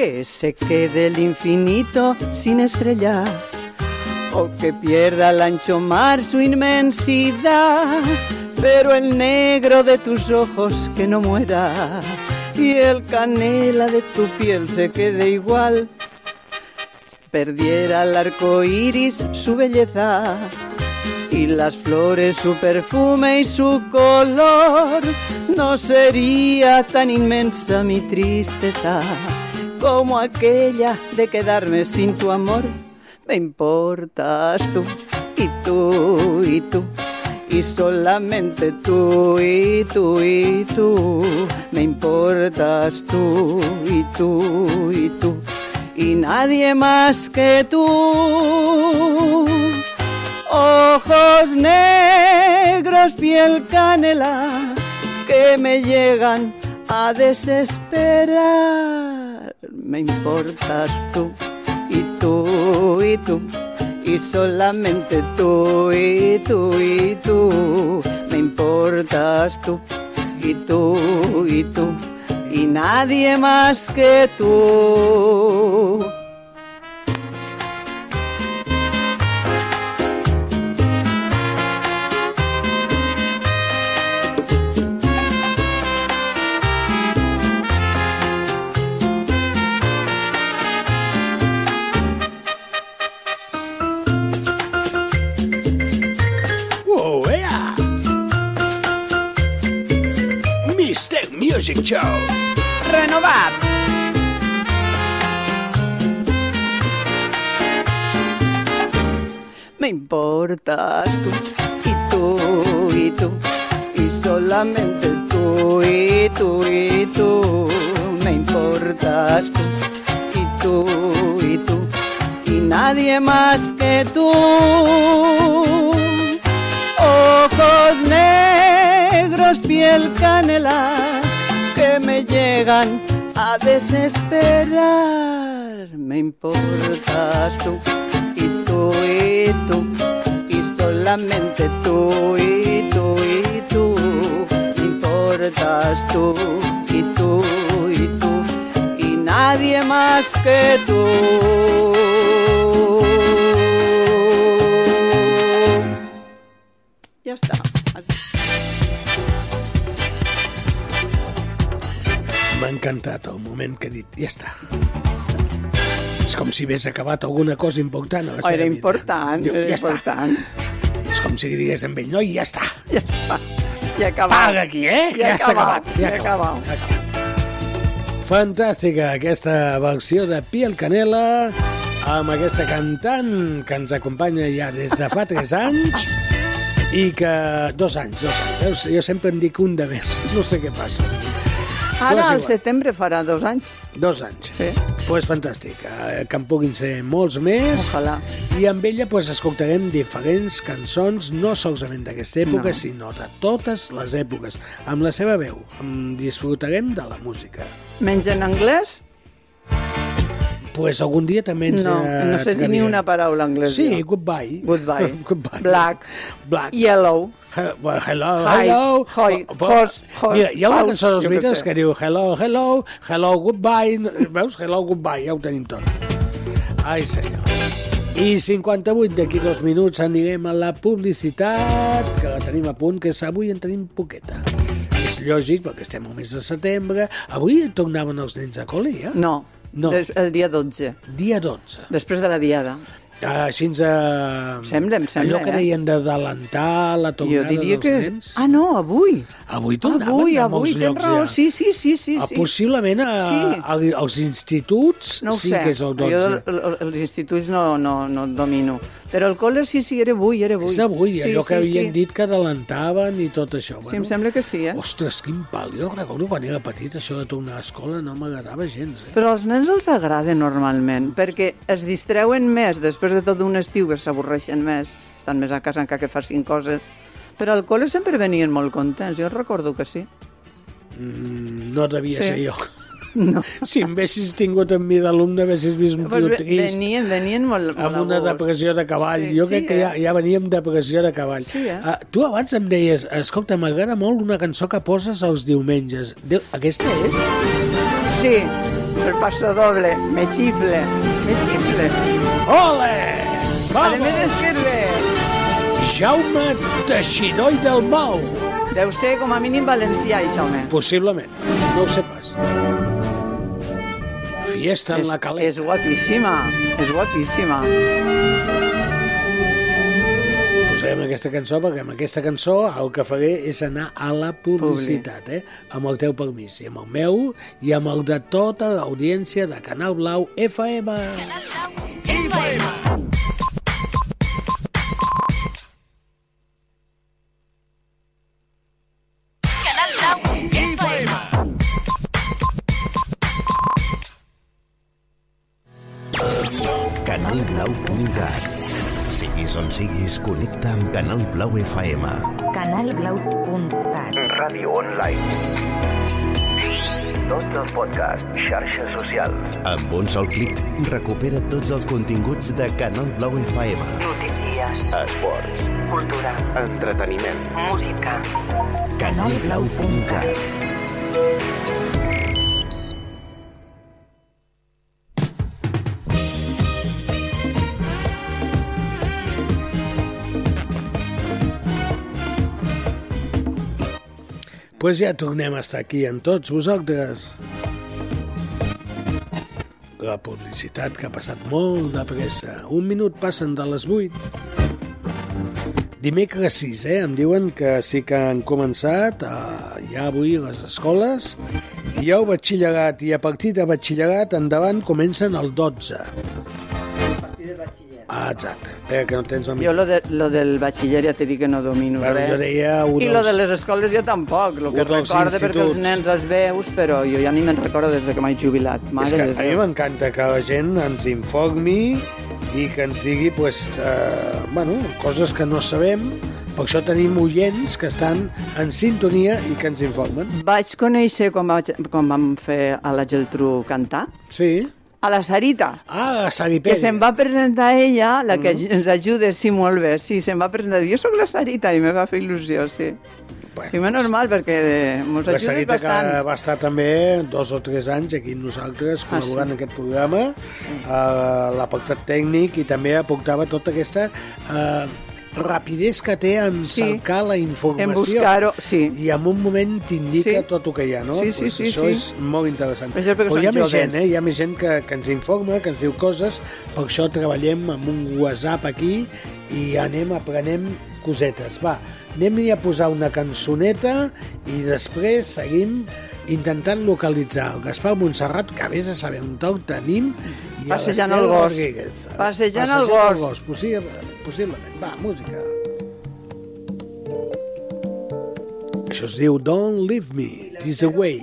Que se quede el infinito sin estrellas o que pierda el ancho mar su inmensidad, pero el negro de tus ojos que no muera y el canela de tu piel se quede igual. Perdiera el arco iris su belleza y las flores su perfume y su color, no sería tan inmensa mi tristeza como aquella de quedarme sin tu amor. Me importas tú y tú y tú y solamente tú y tú y tú. Me importas tú y tú y tú y nadie más que tú. Ojos negros, piel canela, que me llegan a desesperar. Me importas tú y tú y tú y solamente tú y tú y tú. Me importas tú y tú y tú y nadie más que tú. Show! Renovat. Me importas tú y tú y tú y solamente tú y tú y tú. Me importas tú y tú y tú y nadie más que tú. Ojos negros, piel canela, que me llegan a desesperar. Me importas tú y tú y tú, y solamente tú y tú y tú, me importas tú y tú y tú, y nadie más que tú. Ja està. M'ha encantat el moment que he dit, ja està. És com si hagués acabat alguna cosa important. a la seva era vida. important, Diu, era ja està. important. És com si digués amb ell, no, i ja està. Ja està. Ja ha acabat. Paga aquí, eh? Ja, s'ha ha acabat. Ja acabat. acabat. Fantàstica aquesta versió de Piel Canela amb aquesta cantant que ens acompanya ja des de fa 3 anys i que... Dos anys, dos anys. Jo sempre en dic un de més, no sé què passa. Ara, al setembre, farà dos anys. Dos anys. Sí. Pues fantàstic, eh, que en puguin ser molts més. Ojalà. I amb ella pues, escoltarem diferents cançons, no solament d'aquesta època, No. sinó de totes les èpoques, amb la seva veu. En disfrutarem de la música. Menys en anglès? Pues algun dia també ens No, eh, no sé dir ni una paraula anglès. Sí, jo. goodbye. Goodbye. goodbye. Black. Black. Yellow. He- well, hello, Hi. hello. Hoi. Hos. Hos. Mira, hi ha una cançó dels Beatles que diu hello, hello, hello, goodbye. Veus? Hello, goodbye, ja ho tenim tot. Ai, senyor. I 58 d'aquí dos minuts anirem a la publicitat, que la tenim a punt, que és avui en tenim poqueta. És lògic, perquè estem al mes de setembre. Avui tornaven els nens a col·le, eh? No, No. Des, el dia 12, Dia 12. després de la diada. Ah, Així ens... Eh... Sembla, em sembla, Allò que eh? deien d'adelantar la Jo tornada diria dels que... nens. Ah, no, avui. Avui tornaven Avui, a avui, molts tens llocs raó. ja. Sí, sí, sí, sí. Ah, sí. Possiblement a, Sí. a, als instituts No sí sé, que és el 12. jo el- el- els instituts no, no, no domino. Però el col·le sí, sí, era avui, era avui. És avui, sí, allò que sí, havien sí. dit que adelantaven i tot això. Sí, em sembla que sí, eh? Ostres, quin pal. Jo recordo quan era petit això de tornar a escola no m'agradava gens. Eh? Però als nens els agrada normalment, perquè es distreuen més després de tot un estiu que s'avorreixen més, estan més a casa encara que facin coses. Però al col·le sempre venien molt contents, jo recordo que sí. Mm, no devia Sí. ser jo. No. Si em haguessis tingut amb mi d'alumne, haguessis vist un tio trist, venien, venien molt, molt amb una depressió de cavall. Sí, jo sí, crec que ja, eh? ja veníem de depressió de cavall. Sí, eh? Ah, tu abans em deies, escolta, m'agrada molt una cançó que poses els diumenges. Déu, aquesta és? Sí, el paso doble, me chifle, me chifle. Ole! A més és que és bé. Jaume Teixidor i del Mau. Deu ser com a mínim valencià, això, home. Possiblement, no ho sé pas. Fiesta en És, la caleta. és guapíssima, és guapíssima. Posarem aquesta cançó perquè amb aquesta cançó el que faré és anar a la publicitat, eh? amb el teu permís, i amb el meu i amb el de tota l'audiència de Canal Blau FM. Canalblau.cat Siguis on siguis, connecta amb Canal Blau FM. Canalblau.cat Ràdio online. Tots els podcasts, xarxes socials, Amb un sol clic, recupera tots els continguts de Canal Blau FM. notícies, Esports, cultura, entreteniment, música. canalblau.cat pues ja tornem a estar aquí amb tots vosaltres. La publicitat que ha passat molt de pressa. Un minut passen de les 8. Dimecres 6, eh? Em diuen que sí que han començat eh, ja avui les escoles i ja el batxillerat i a partir de batxillerat endavant comencen el 12. Ah, exacte. Eh, que no tens el Jo lo, de, lo del batxiller ja t'he dit que no domino Bueno, res. jo deia un I lo de les escoles jo tampoc. Lo que recorde perquè els nens els veus, però jo ja ni me'n recordo des de que m'he jubilat. És Mare que de a mi m'encanta que la gent ens informi i que ens digui pues, eh, bueno, coses que no sabem. Per això tenim oients que estan en sintonia i que ens informen. Vaig conèixer quan, vaig, quan vam fer a la Geltrú cantar. Sí. A la Sarita. Ah, la Que Saripèdia. se'n va presentar ella, la que ens ajuda, sí, molt bé, sí, se'n va presentar. Jo sóc la Sarita i me va fer il·lusió, sí. Bueno, sí, normal, perquè ens La ajudes Sarita bastant. que va estar també dos o tres anys aquí amb nosaltres Ah, col·laborant sí. en aquest programa, eh, l'apartat tècnic i també aportava tota aquesta eh, rapidesa que té en Sí. cercar la informació. En buscar-ho, sí. I en un moment t'indica Sí. tot el que hi ha, no? Sí, sí, Pues sí, això sí. és molt interessant. Això Però hi ha més joves. gent, eh? Hi ha més gent que, que ens informa, que ens diu coses, per això treballem amb un WhatsApp aquí i anem aprenem cosetes. Va, anem a posar una cançoneta i després seguim intentant localitzar el Gaspar Montserrat, que vés a saber on el tenim, i Passejant el gos. Rodríguez. Passejant el gos. Possible, possiblement. Va, música. Això es diu Don't Leave Me This Away.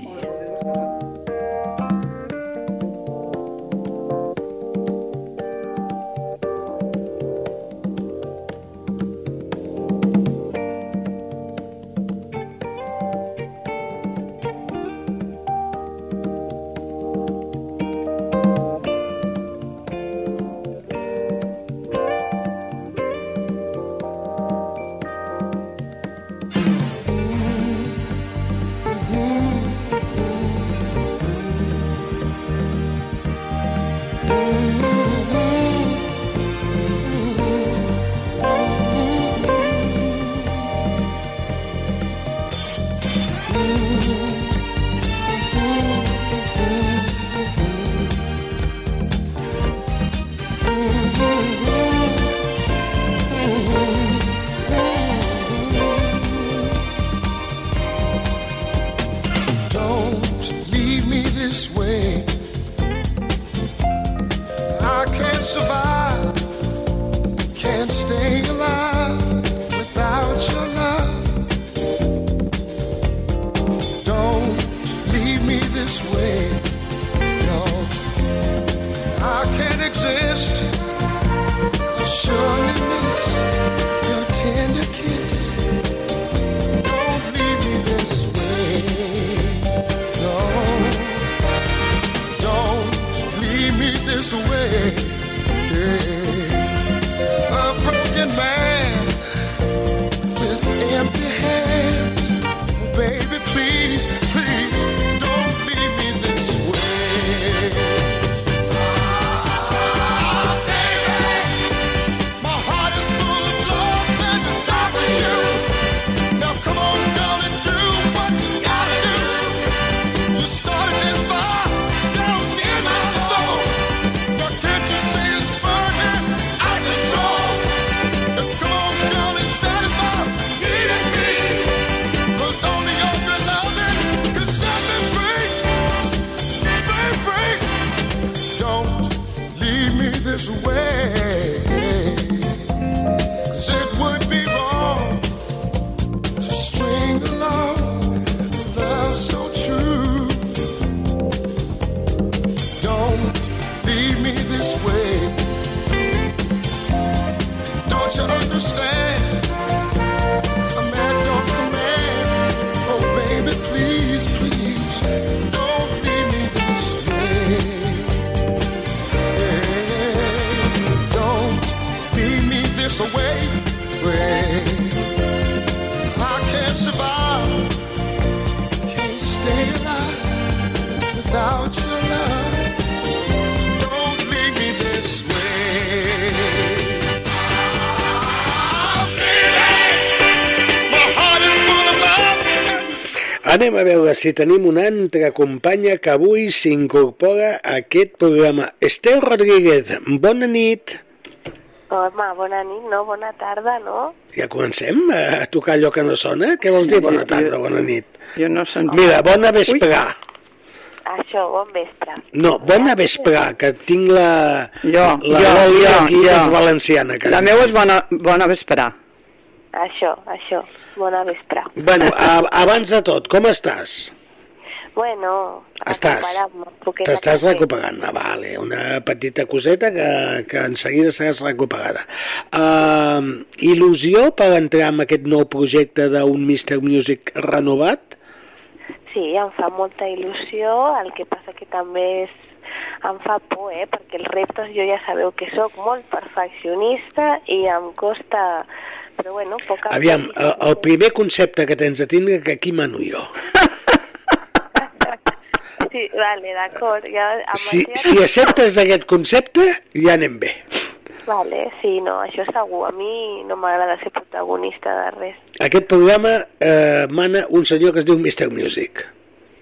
Si tenim una altra companya que avui s'incorpora a aquest programa. Estel Rodríguez, bona nit. Home, bona nit, no? Bona tarda, no? Ja comencem a tocar allò que no sona? Què vols dir bona tarda, bona nit? Jo no sent... Mira, bona vesprà. Això, bon vespre. No, bona vesprà, que tinc la... Jo, la jo, jo, jo. valenciana. Que La meva és bona, bona vesprà. Això, això, bona vespre. Bueno, a, abans de tot, com estàs? Bueno, Estàs? T'estàs recuperant, ah, vale, una petita coseta que, que en seguida seràs recuperada. Uh, il·lusió per entrar en aquest nou projecte d'un Mr. Music renovat? Sí, em fa molta il·lusió, el que passa que també és em fa por, eh? perquè els reptes jo ja sabeu que sóc molt perfeccionista i em costa... Però bueno, poc a Aviam, el, el primer concepte que tens de tindre que aquí mano jo. Sí, vale, d'acord. Ja, Si, ja- si acceptes aquest concepte, ja anem bé. Vale, sí, no, això segur. A mi no m'agrada ser protagonista de res. Aquest programa eh, mana un senyor que es diu Mr. Music.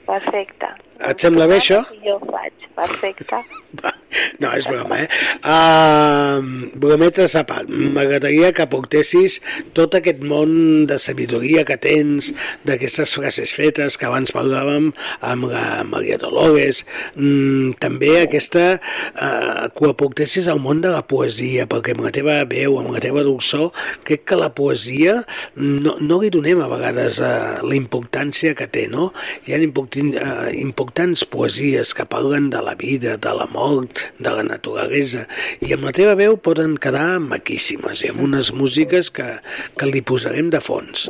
Perfecte. Et sembla bé això? Jo ho faig. Perfecte. No, és broma, eh? Uh, brometes a part. M'agradaria que aportessis tot aquest món de sabidoria que tens, d'aquestes frases fetes que abans parlàvem amb la Maria Dolores, mm, també aquesta uh, que ho aportessis al món de la poesia, perquè amb la teva veu, amb la teva dolçor, crec que la poesia no, no li donem a vegades uh, la importància que té, no? Hi ha important, uh, importants poesies que parlen de la vida, de la mort, de la naturalesa, i amb la teva veu poden quedar maquíssimes, i amb unes músiques que, que li posarem de fons.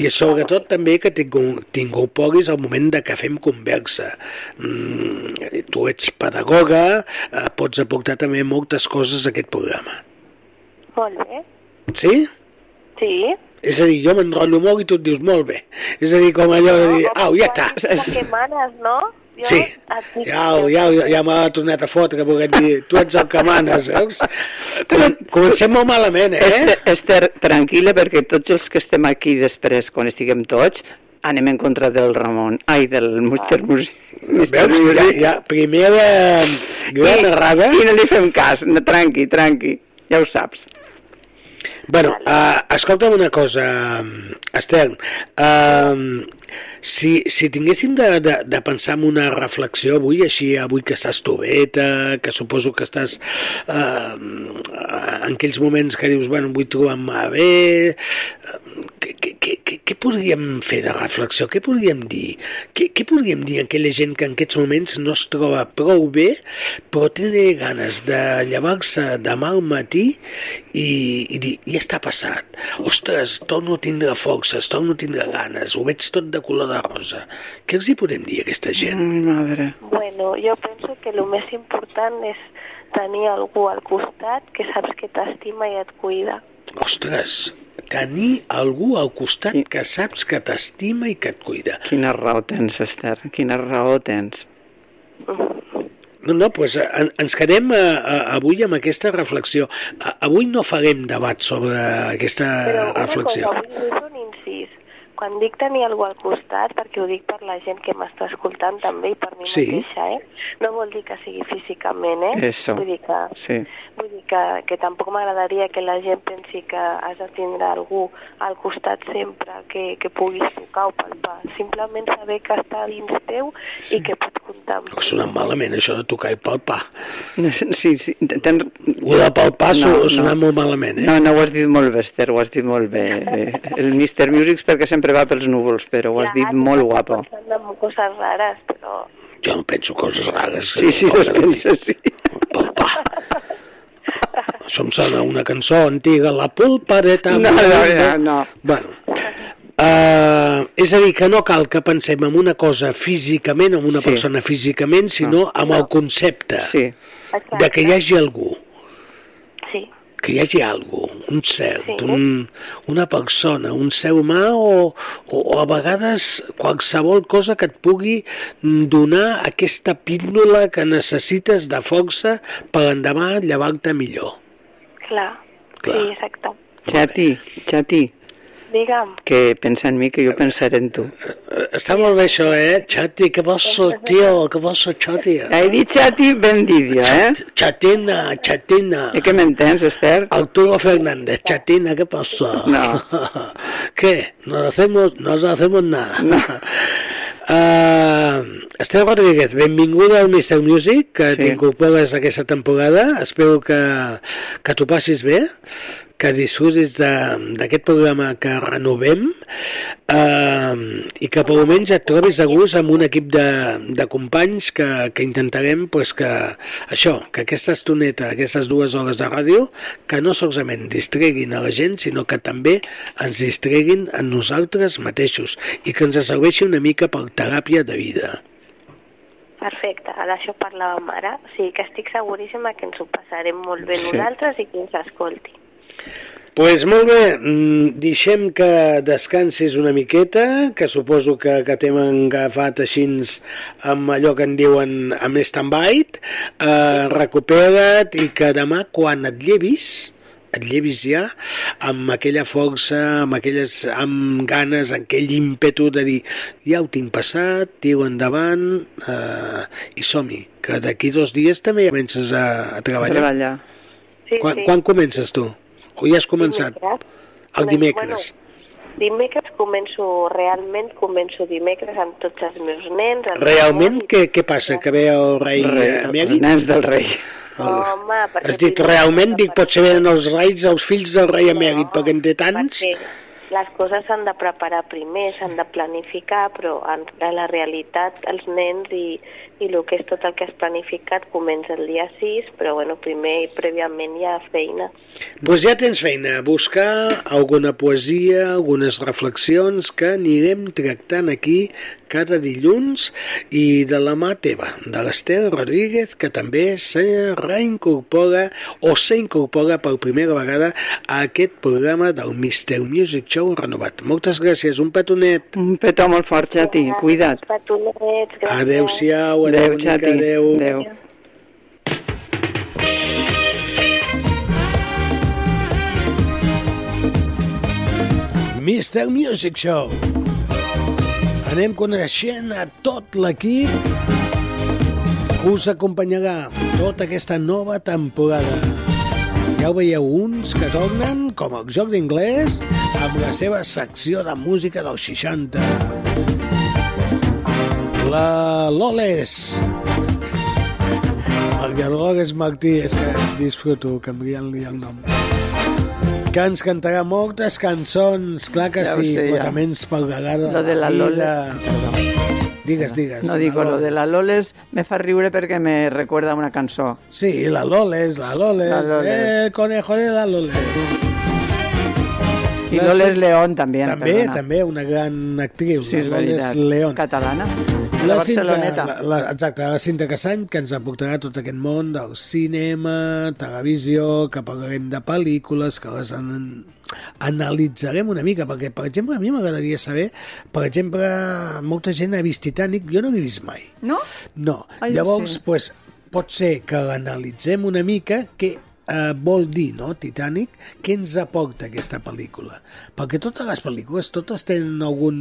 I sobretot també que t'inco- t'incorporis al moment de que fem conversa. Mm, tu ets pedagoga, eh, pots aportar també moltes coses a aquest programa. Molt bé. Sí? Sí. És a dir, jo m'enrotllo molt i tu et dius molt bé. És a dir, com allò de dir, au, ja està. Que manes, no? Jo Sí. Ja, ja, ja m'ha tornat a fotre, volent dir, tu ets el que manes, veus? Com, comencem molt malament, eh? Esther, Esther, tranquil·la, perquè tots els que estem aquí després, quan estiguem tots, anem en contra del Ramon, ai, del Mr. Music. Veus? Ja, ja, primera gran I, errada. I no li fem cas, no, tranqui, tranqui, ja ho saps. Bueno, uh, escolta'm una cosa, Esther. Uh, si, si tinguéssim de, de, de pensar en una reflexió avui, així, avui que estàs tubeta, que suposo que estàs uh, en aquells moments que dius, bueno, vull trobar-me bé, uh, què, què, què, què, podríem fer de reflexió? Què podríem dir? Què, què podríem dir a aquella gent que en aquests moments no es troba prou bé, però té ganes de llevar-se demà al matí i, i dir, ja està passat. Ostres, torno a tindre forces, torno a tindre ganes, ho veig tot de color de rosa. Què els hi podem dir a aquesta gent? Mm, madre. Bueno, jo penso que el més important és tenir algú al costat que saps que t'estima i et cuida. Ostres, tenir algú al costat que saps que t'estima i que et cuida. Quina raó tens, Esther, quina raó tens. No, no, doncs en, ens quedem a, a, avui amb aquesta reflexió. A, avui no farem debat sobre aquesta Però una reflexió. cosa, un incís. Quan dic tenir algú al costat, perquè ho dic per la gent que m'està escoltant també i per mi Sí. mateixa, eh? No vol dir que sigui físicament, eh? Eso. Vull dir que, Sí. Vull dir que, que tampoc m'agradaria que la gent pensi que has de tindre algú al costat sempre que, que puguis tocar o palpar. Simplement saber que està dins teu i que pots comptar amb Ha sonat malament, això de tocar i palpar. Sí, sí, ten... Ho de palpar no, ha sonat molt malament, eh? No, no, ho has dit molt bé, Esther, ho has dit molt bé. El Mr. Music perquè sempre va pels núvols, però ho has dit molt guapo. pensant en coses rares, però... Jo no penso coses rares. Sí, sí, les penses, sí. Això em sona una cançó antiga, La pulpareta... No, no, no, no. Bueno, uh, és a dir, que no cal que pensem en una cosa físicament, en una Sí. persona físicament, sinó amb el concepte Sí. de que hi hagi algú. Que hi hagi algú, un cert, Sí. un, una persona, un ser humà o, o, o a vegades qualsevol cosa que et pugui donar aquesta píndola que necessites de força per endavant llevar-te millor. Clar. Clar. Sí, exacte. Xati, Xati, Digue'm. que pensa en mi, que jo pensaré en tu. Està molt bé això, eh? Xati, que vols ser, tio, que vols ser xati. He dit Xati ben dit jo, eh? Chatina, chatina. I què m'entens, Esther? Arturo Fernández, chatina, ¿qué pasa? No. ¿Qué? ¿Nos hacemos, nos hacemos nada? No. Uh, Esther Rodríguez, benvinguda al Mr. Music, que Sí. t'incorpores aquesta temporada. Espero que, que t'ho passis bé, que disfrutis de- d'aquest programa que renovem uh, i que per almenys et trobis a gust amb un equip de, de companys que, que intentarem pues, que això, que aquesta estoneta, aquestes dues hores de ràdio, que no solament distreguin a la gent, sinó que també ens distreguin a nosaltres mateixos i que ens serveixi una mica per teràpia de vida. Perfecte, d'això parlàvem ara. O sigui que estic seguríssima que ens ho passarem molt bé Sí. nosaltres i que ens escolti. Pues molt bé, mm, deixem que descansis una miqueta, que suposo que, que t'hem agafat així amb allò que en diuen amb stand-by, eh, recupera't i que demà quan et llevis, et llevis ja amb aquella força, amb aquelles amb ganes, amb aquell ímpetu de dir ja ho tinc passat, tiro endavant eh, i som-hi, que d'aquí dos dies també comences a, a treballar. Treballar. Sí, quan, sí. quan comences tu? O ja has començat? Dimecres. El dimecres. Bueno, dimecres començo, realment començo dimecres amb tots els meus nens. el Realment, què, què passa? Que ve el rei, Rei, eh, els nens del rei. Home, perquè... Has dit realment, dic, potser venen els reis, els fills del rei emèrit, perquè en té tants. Perquè les coses s'han de preparar primer, s'han de planificar, però en, en la realitat els nens i, i el que és tot el que has planificat comença el dia 6, però bueno, primer i prèviament hi ha feina. Doncs ja tens feina, buscar alguna poesia, algunes reflexions que anirem tractant aquí cada dilluns i de la mà teva, de l'Estel Rodríguez, que també se reincorpora o s'incorpora per primera vegada a aquest programa del Mr. Music Show renovat. Moltes gràcies, un petonet. Un petó molt fort, Xati, cuida't. Petonets, gràcies. Adéu-siau, adéu, Adéu, Xati. adéu. Adéu. Mr. Music Show. Anem coneixent a tot l'equip que us acompanyarà tota aquesta nova temporada. Ja ho veieu, uns que tornen, com el joc d'inglès, amb la seva secció de música dels 60. La Loles. El Loles Martí és que disfruto canviant-li el nom que ens cantarà moltes cançons, clar que Ja sí, sé, però ja. també ens parlarà de Lo de la vida. Lole. Digues, digues. No digo, lo de la Loles me fa riure perquè me recuerda una cançó. Sí, la Loles, la Loles, La Loles. el conejo de la Loles. I La Loles se- León també, També, perdona. també, una gran actriu, Sí, és veritat. León. Catalana. La, La Cinta, la, la, exacte, la Cinta Cassany, que ens aportarà tot aquest món del cinema, televisió, que parlarem de pel·lícules, que les an analitzarem una mica, perquè, per exemple, a mi m'agradaria saber, per exemple, molta gent ha vist Titanic, jo no l'he vist mai. No? No. Ai, Llavors, sí. pues, pot ser que l'analitzem una mica, què eh, vol dir, no, Titanic, què ens aporta aquesta pel·lícula? Perquè totes les pel·lícules, totes tenen algun,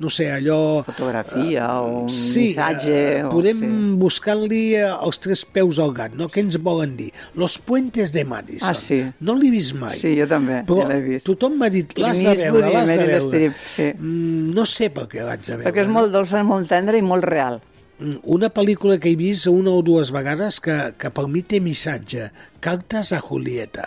no sé, allò... Fotografia o un sí, missatge. eh, o- podem sí. buscar-li eh, els tres peus al gat, no? Què ens volen dir? Los puentes de Madison. Ah, sí. No l'he vist mai. Sí, jo també, Però ja l'he vist. tothom m'ha dit, l'has de veure, l'has de veure. Streep, sí. Mm, no sé per què l'haig de veure. Perquè és molt dolça, molt tendre i molt real. Una pel·lícula que he vist una o dues vegades que, que per mi té missatge. Cartes a Julieta.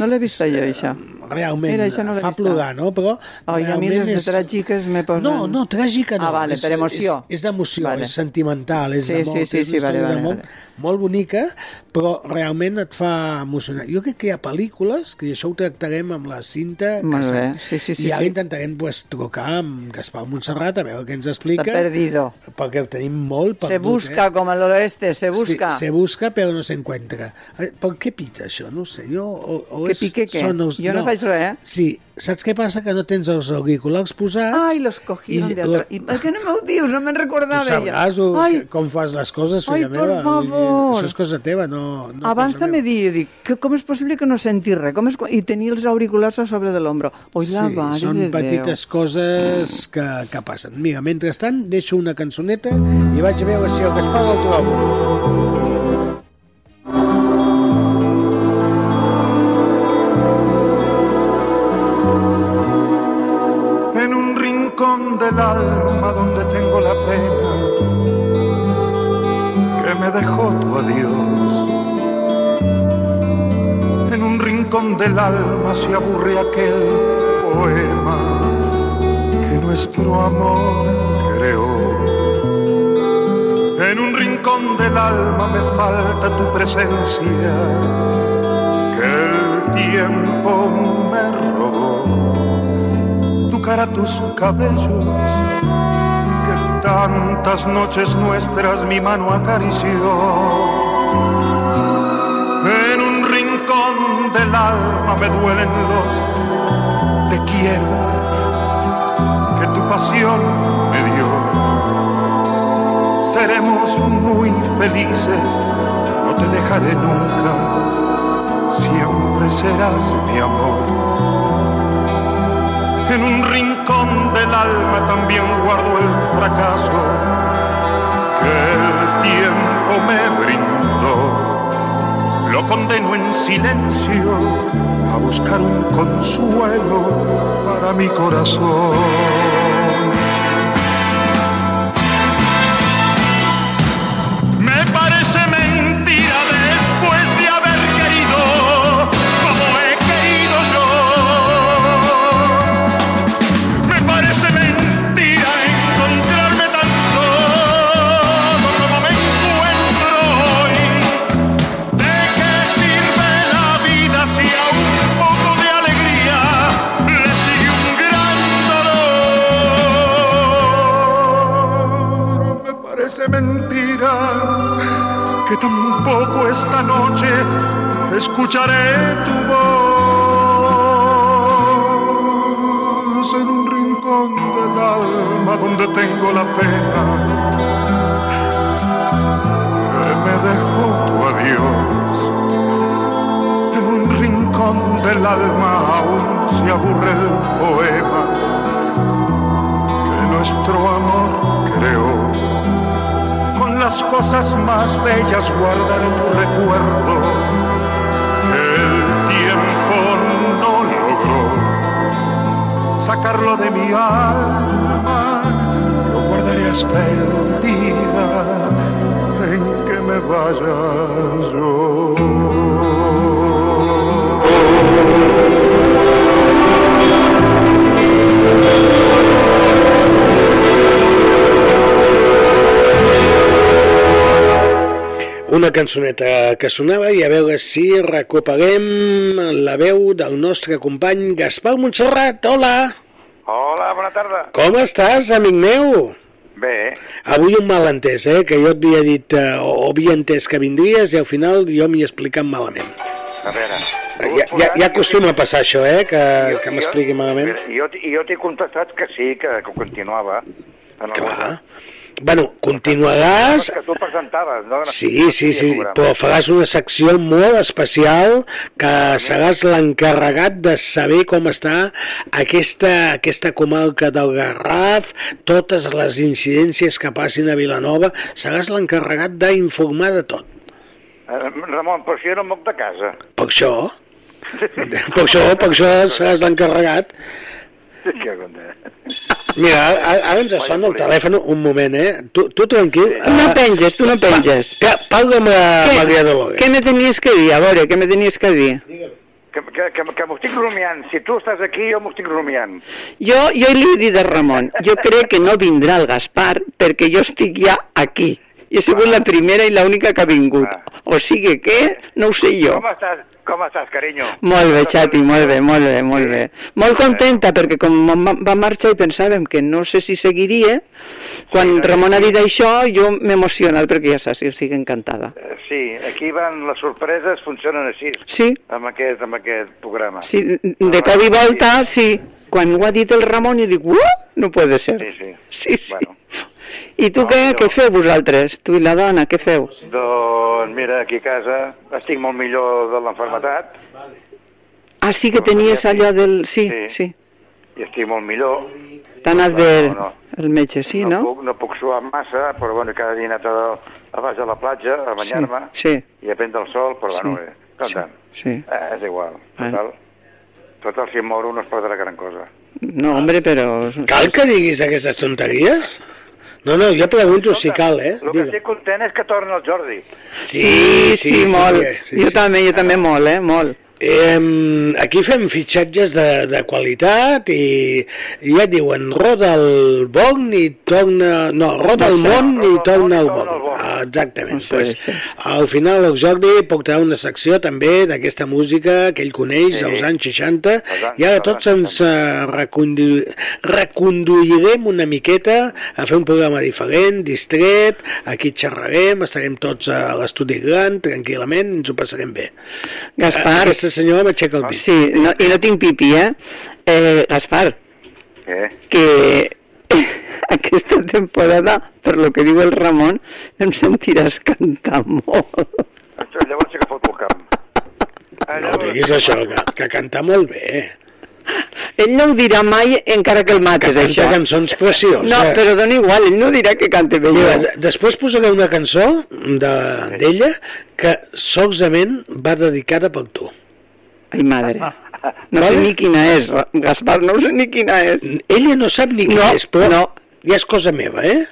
No l'he vist jo, això. Realment, Mira, això no fa vist. plorar, no? Però Ai, a mi les de tràgiques me posen... No, no, tràgica no. Ah, vale, és, per emoció. És, és d'emoció, Vale. és sentimental, és Sí, d'amor, sí, sí, és sí, vale, vale, d'amor vale. Molt bonica, però realment et fa emocionar. Jo crec que hi ha pel·lícules, que això ho tractarem amb la cinta, que sí, sí, sí, i ara sí. intentarem pues, trucar amb Gaspar Montserrat a veure què ens explica. Està perdido. Perquè ho tenim molt perdut. Se busca, eh? com al oeste, se busca. Sí, se busca però no s'encuentra. Eh, Per què pita això? No sé. Jo, o, o Que és, pique què? són els- Jo no faig res, eh? Sí, saps què passa? Que no tens els auriculars posats. Ai, los cogieron I de atrás. I per què no m'ho dius? No me'n Tu recordava sabràs o, Ai, com fas les coses, Ai, filla per meva. Vull dir, favor. Això és cosa teva, no... no abans cosa també dia, dic, que com és possible que no senti res? Com és... I tenia els auriculars a sobre de l'ombro. Oi, la Sí, mare són de Déu. petites coses que, que passen. Mira, mentrestant, deixo una cançoneta i vaig a veure si el Gaspar el trobo. en un rincón del alma donde rincón del alma se aburre aquel poema que nuestro amor creó. En un rincón del alma me falta tu presencia que el tiempo me robó tu cara, tus cabellos, que tantas noches nuestras mi mano acarició. En un rincón del alma me duelen los te quiero que tu pasión me dio. Seremos muy felices, no te dejaré nunca, siempre serás mi amor. En un rincón del alma también guardo el fracaso que el tiempo me brindó. Lo condeno en silencio a buscar un consuelo para mi corazón. Tampoco esta noche escucharé tu voz en un rincón del alma donde tengo la pena que me dejó tu adiós. En un rincón del alma aún se aburre el poema que nuestro amor creó. Las cosas más bellas guardaré tu recuerdo. El tiempo no logró sacarlo de mi alma. Lo guardaré hasta el día en que me vaya yo. Una cançoneta que sonava i a veure si recuperem la veu del nostre company Gaspar Montserrat. Hola! Hola, bona tarda. Com estàs, amic meu? Bé, Avui un malentès, eh? Que jo et havia dit, eh, o havia entès que vindries i al final jo m'hi he explicat malament. a veure... Ja, ja, ja acostuma a passar això, eh? Que, que m'expliqui malament. Jo, jo t'he contestat que sí, que, que continuava. En Clar. Bueno, continuaràs... Que tu presentaves, no? Sí, sí, sí, però faràs una secció molt especial que seràs l'encarregat de saber com està aquesta, aquesta comarca del Garraf, totes les incidències que passin a Vilanova, seràs l'encarregat d'informar de tot. Eh, Ramon, però si jo no moc de casa. Per això, per això, per això seràs l'encarregat. Que conte. Mira, ara, ara ens sona el telèfon un moment, eh? Tu, tu tranquil. No penges, tu no penges. Pa, parla amb la Què? Maria Dolores. Què me tenies que dir? A veure, què me tenies que dir? Que, que, que, que m'ho estic rumiant. Si tu estàs aquí, jo m'ho estic rumiant. Jo, jo li he dit a Ramon, jo crec que no vindrà el Gaspar perquè jo estic ja aquí. I he sigut la primera i l'única que ha vingut. O sigui que, no ho sé jo. Com estàs, com estàs, carinyo? Molt bé, Xati, molt bé, molt bé, molt bé. Molt contenta, perquè com va marxar i pensàvem que no sé si seguiria, quan Ramon ha dit això, jo m'he emocionat perquè ja saps, jo estic encantada. Eh, Sí, aquí van les sorpreses, funcionen així. Sí. Amb aquest, amb aquest programa. Sí, de cop i volta, sí. Quan ho ha dit el Ramon, jo dic, uh, no puede ser. Sí, sí. Sí, sí. I tu què, què feu vosaltres? Tu i la dona, què feu? Doncs mira, aquí a casa estic molt millor de l'enfermetat Ah, sí que tenies allò del... Sí, sí. i estic molt millor. T'ha anat bé No, no. el metge, sí, no? Puc, no puc suar massa, però bueno, cada dia he anat a, a baix a la platja a banyar-me Sí, i a prendre el sol, però Sí. bueno, eh, tant, tant. sí. Eh, és igual, Ah. total. Total, si em moro no es perdrà gran cosa. No, hombre, però... Cal que diguis aquestes tonteries? No, no, jo pregunto si cal, eh? El que estic content és que torna el Jordi. Sí, sí, molt. jo també, jo també molt, eh, molt. Eh, aquí fem fitxatges de, de qualitat i, i ja et diuen roda el bon i torna... No, roda el món i torna el bon. Ah, Exactament. Això Pues, és. al final el Jordi portarà una secció també d'aquesta música que ell coneix Sí. dels anys 60 anys- i ara tots anys ens uh, recondu reconduirem una miqueta a fer un programa diferent, distret, aquí xerrarem, estarem tots a l'estudi gran, tranquil·lament, ens ho passarem bé. Gaspar. Aquesta senyora m'aixeca el dit. Sí, no, i no tinc pipí, eh? eh Gaspar, Què? que aquesta temporada, per lo que diu el Ramon, em sentiràs cantar molt. Això, llavors sí que foto el camp. No diguis això, que, que canta molt bé. Ell no ho dirà mai encara que el mates, Canta això. cançons precioses. No, però dona igual, ell no dirà que cante bé. Mira, de- després posaré una cançó de- d'ella que solament va dedicada per tu. Ai, madre. No sé ni quina és, Gaspar, no sé ni quina és. Ella no sap ni quina No, és, però no. Ja és cosa meva, eh?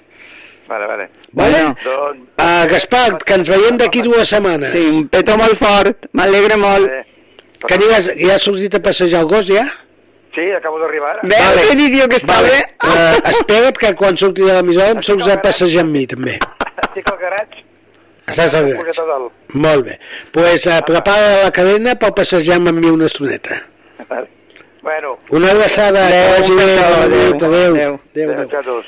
Vale, vale. Vale? Doncs... Uh, Gaspar, que ens veiem d'aquí dues setmanes. Sí, un petó molt fort, m'alegra molt. Que aniràs, ja has sortit a passejar el gos, ja? Sí, acabo d'arribar ara. Veus vale. que idiot que està vale. bé? Uh, espera't que quan surti de l'emissora em surts a passejar amb mi, també. Estic al garatge. Estàs al garatge. Molt bé. Doncs pues, uh, prepara la cadena per passejar amb mi una estoneta. Bueno. Una abraçada. Adéu, que vagi bé. un petó, Adéu, adéu. adéu. Adéu. adéu.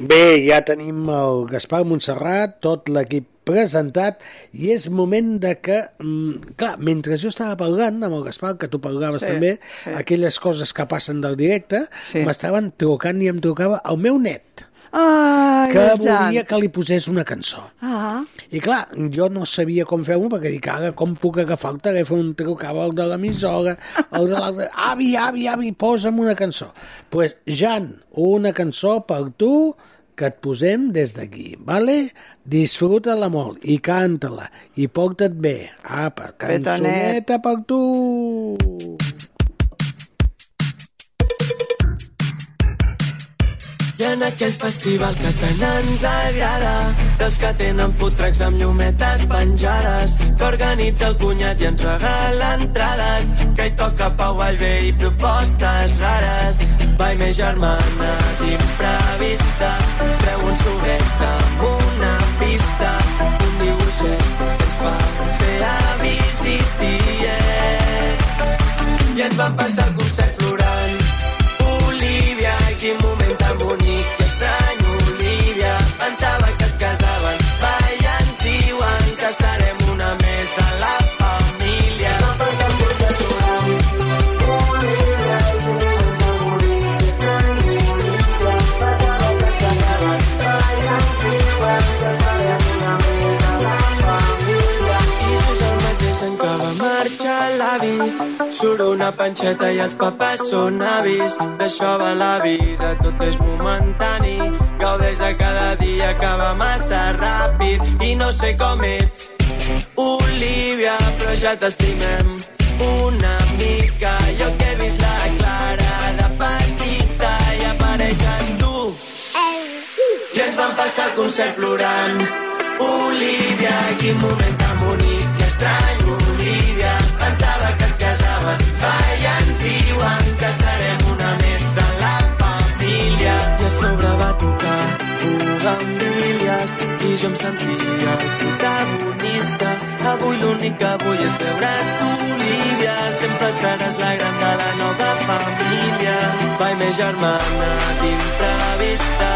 Bé, ja tenim el Gaspar Montserrat, tot l'equip presentat, i és moment de que, mm, clar, mentre jo estava parlant amb el Gaspar, que tu parlaves Sí, també, sí. aquelles coses que passen del directe, Sí. m'estaven trucant i em trucava el meu net, Ai, que volia que li posés una cançó. Ah, I clar, jo no sabia com fer-ho, perquè dic, ara com puc agafar el telèfon, trucava el de l'emissora, el de l'altre, avi, avi, avi, posa'm una cançó. Doncs, pues, Jan, una cançó per tu que et posem des d'aquí, vale? Disfruta-la molt i canta-la i porta't bé. Apa, cançoneta per tu! I en aquell festival que tant ens agrada dels que tenen food trucks amb llumetes penjades que organitza el cunyat i ens regala entrades que hi toca Pau Vallvé i propostes rares. Vai més germana d'imprevista treu un sobret amb una pista un dibuixet que fa ser avis i tiets i ens van passar el concert plorant. Olivia, quin moment Surt una panxeta i els papes són avis. D'això va la vida, tot és momentani. Gaudeix de cada dia que va massa ràpid. I no sé com ets, Olivia, però ja t'estimem. Una mica Jo que he vist la Clara de petita i apareixes tu. I ens van passar el concert plorant. Olivia, quin moment tan bonic i estrany, diuen que serem una més la família. I jo em sentia el protagonista. Avui l'únic que vull és veure't, Olivia. Sempre seràs la gran de la nova família. Vai més germana d'imprevista,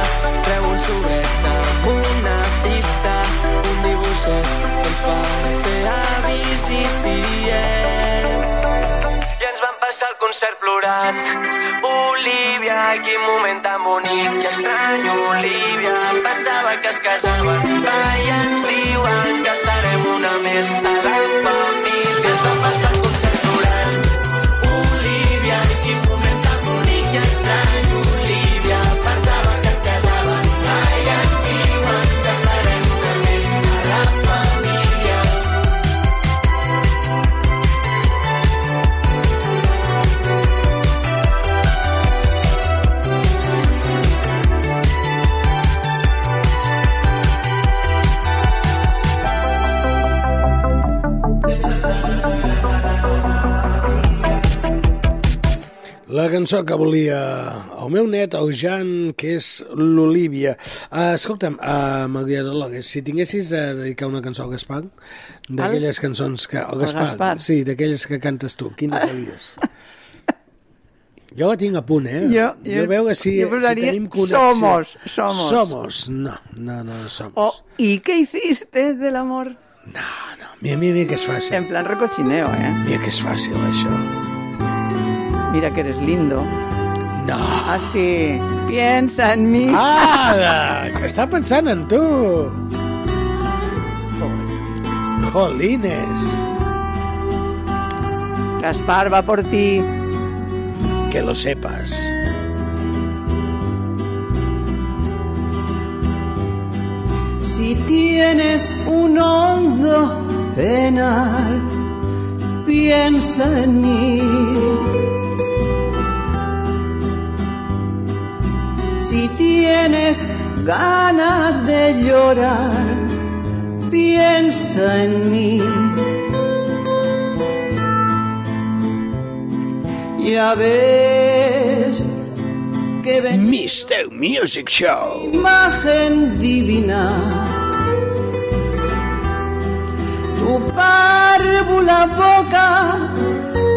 treu un sobret amb una pista, un dibuixet que ens fa ser avis i. Passar el concert plorant. Olivia, quin moment tan bonic i estrany, Olivia. Pensava que es casaven, va, i ens diuen que serem una més a la cançó que volia el meu net, el Jan, que és l'Olívia. Uh, escolta'm, uh, Maria Dolores, si tinguessis de dedicar una cançó al Gaspar, d'aquelles cançons que... El Gaspar, Gaspar? sí, d'aquelles que cantes tu, quina faries? Jo la tinc a punt, eh? Jo- jo jo- veu que si, jo si tenim connexió. Somos, somos. Somos, no, no, no, somos. O, ¿y qué hiciste del amor? Mira, mira, mira que és fàcil. En plan recochineo, ¿eh? Mira que és fàcil, això. Mira que eres lindo. No. Así, piensa en mí. Ah, que està pensant en tu. Jolines. Gaspar va por ti. Que lo sepas. Si tienes un hondo penal, piensa en mí. Si tienes ganas de llorar, piensa en mí. Ya ves que ven Mr. Music Show. imagen divina. Tu párvula boca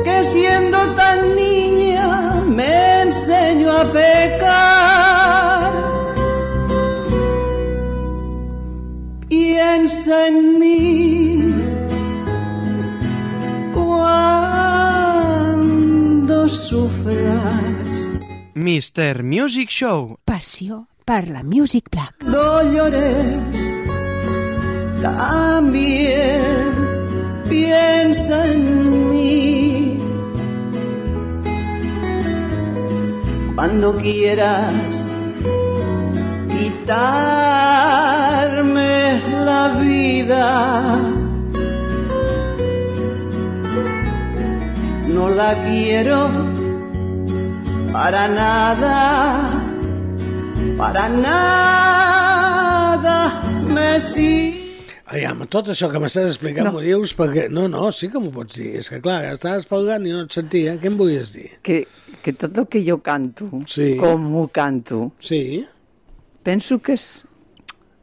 que siendo tan niña me enseñó a pecar. Piensa en mí cuando sufras. Mr. Music Show. Passió per la Music Black. No llores, también piensa en mí. Cuando quieras quitarme la vida, no la quiero para nada para nada me sirve. Aviam, tot això que m'estàs explicant no. m'ho dius perquè... No, no, sí que m'ho pots dir. És que, clar, estaves parlant i no et sentia. Què em volies dir? Que, que tot el que jo canto, Sí. com ho canto, sí. penso que és...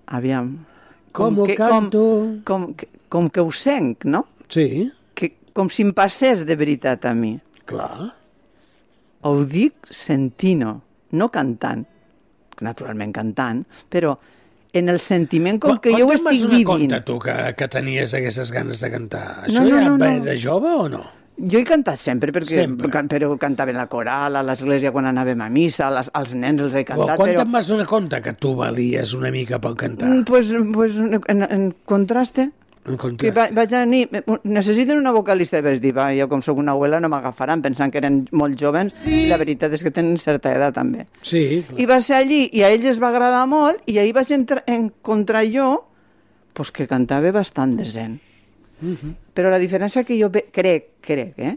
Aviam... Com ho que, canto? Com, com, que, com que ho senc, no? Sí. Que, com si em passés de veritat a mi. Clar. Ho dic sentint-ho, no cantant. Naturalment cantant, però en el sentiment com que jo ho Quan estic vivint. compte, tu, que, que tenies aquestes ganes de cantar? No, Això no, ja no, no. de jove o no? Jo he cantat sempre, perquè, Sempre. can- però cantava en la coral, a l'església quan anàvem a missa, les, als nens els he Però cantat, quan però... te'n vas donar compte que tu valies una mica pel cantar? Mm, Pues, pues en, en contraste, En que contrast. va, vaig anar, necessiten una vocalista, vaig dir, va, jo com sóc una abuela no m'agafaran, pensant que eren molt jovens, i la veritat és que tenen certa edat també. Sí, I va ser allí, i a ells els va agradar molt, i ahir vaig entrar, encontrar jo, pues que cantava bastant decent. Mhm. Però la diferència que jo crec, crec, eh?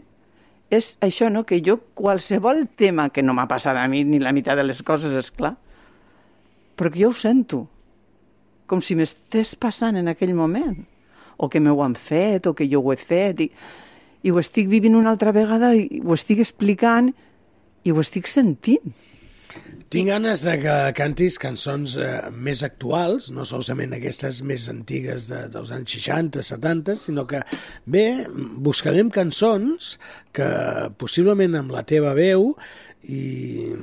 és això, no? que jo qualsevol tema que no m'ha passat a mi ni la meitat de les coses, és clar, però que jo ho sento, com si m'estés passant en aquell moment, o que m'ho han fet, o que jo ho he fet, i, i ho estic vivint una altra vegada, i ho estic explicant, i ho estic sentint. Tinc ganes de que cantis cançons eh, més actuals, no solament aquestes més antigues de, dels anys 60, 70, sinó que, bé, buscarem cançons que possiblement amb la teva veu i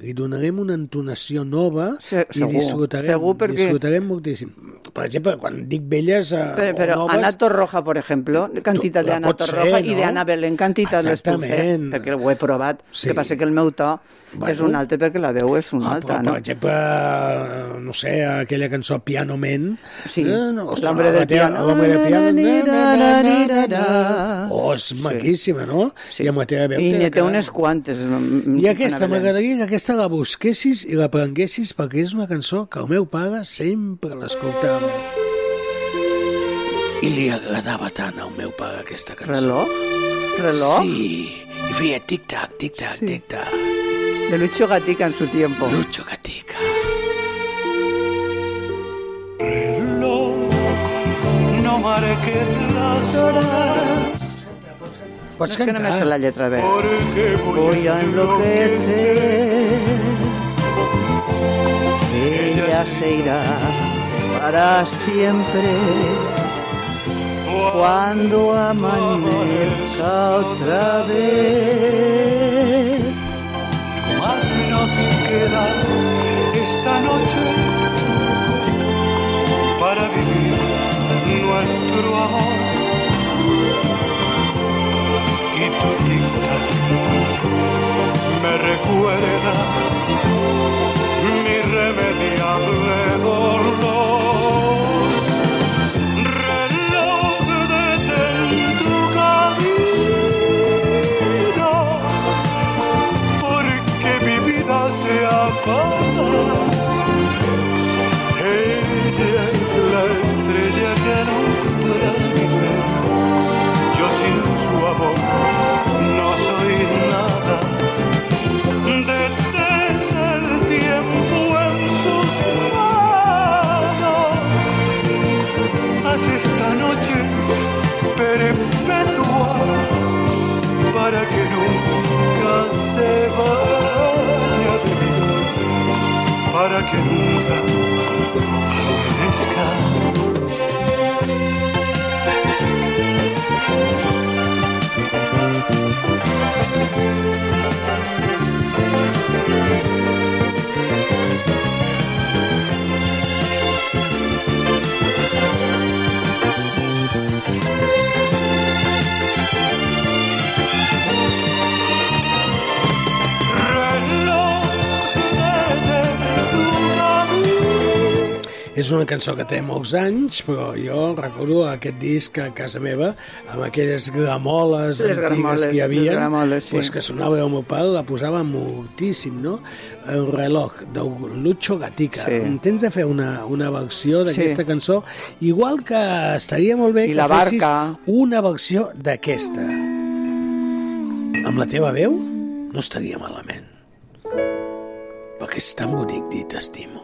li donarem una entonació nova Se- i segur, disfrutarem, segur, perquè- disfrutarem moltíssim. Per exemple, quan dic velles eh, Pero, pero o noves... Ana Torroja, por ejemplo, cantita de la Ana pot ser, Torroja i no? d'Anna Belén, cantita les puc fer, perquè ho he provat. Sí. Que passa que el meu to Bueno. és un altre perquè la veu és una Ah, altra, però, no? per exemple, no sé, aquella cançó Piano Man. Sí, eh, no, la teva- piano. L'hombre del piano. Na, Na, na, na, na, na, na, na, na. Oh, és maquíssima, no? Sí. I amb la teva veu... I n'hi de té unes quantes. I aquesta, m'agradaria que aquesta la busquessis i l'aprenguessis perquè és una cançó que el meu pare sempre l'escoltava. I li agradava tant al meu pare aquesta cançó. Reloj? Reloj? Sí, i feia tic-tac, tic-tac, sí. tic-tac. De Lucho Gatica en su tiempo. Lucho Gatica. No marques las horas. Pots no, és que cantar. només sé la lletra bé. Voy a enloquecer. Ella se irá para siempre. Cuando amanezca otra vez. Más nos queda me recuerda mi irremediable para que nunca amanezca. És una cançó que té molts anys, però jo recordo aquest disc a casa meva, amb aquelles gramoles Les antigues gramoles, que hi havia, les gramoles, sí. pues que sonava el meu pare, la posava moltíssim, no? El reloj, de Lucho Gatica. Sí. Tens de fer una, una versió d'aquesta Sí. cançó, igual que estaria molt bé I que la fessis una versió d'aquesta. Amb la teva veu no estaria malament. Perquè és tan bonic dir t'estimo.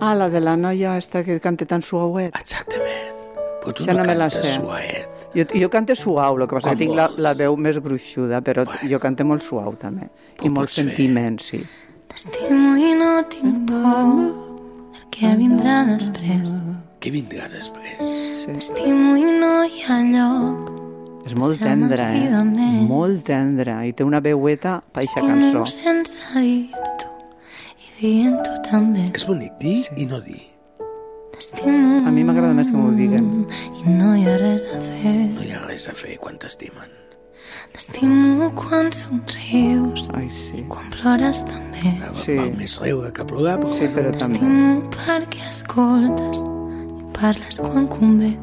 Ah, la de la noia esta que canta tan suauet. Exactament. Però tu Això no me la cantes sé. suaet. Jo, jo cante suau, el que passa Com que tinc la, la veu més gruixuda, però jo cante molt suau també. I molt sentiment, sí. T'estimo i no tinc por el que vindrà després. Què vindrà després? T'estimo i no hi ha lloc. És molt Ja no tendra, ens eh? Molt tendra. I té una veueta per aquesta cançó. sense dir-t'ho i dient-ho també. És bonic dir i no dir. T'estimo A mi m'agrada més que m'ho diguen. i no hi ha res a fer. No hi ha res a fer quan t'estimen. T'estimo quan somrius Ai, sí. i quan plores també. Sí. Val més riure que plorar, però... Sí, però també. T'estimo perquè escoltes i parles quan convé.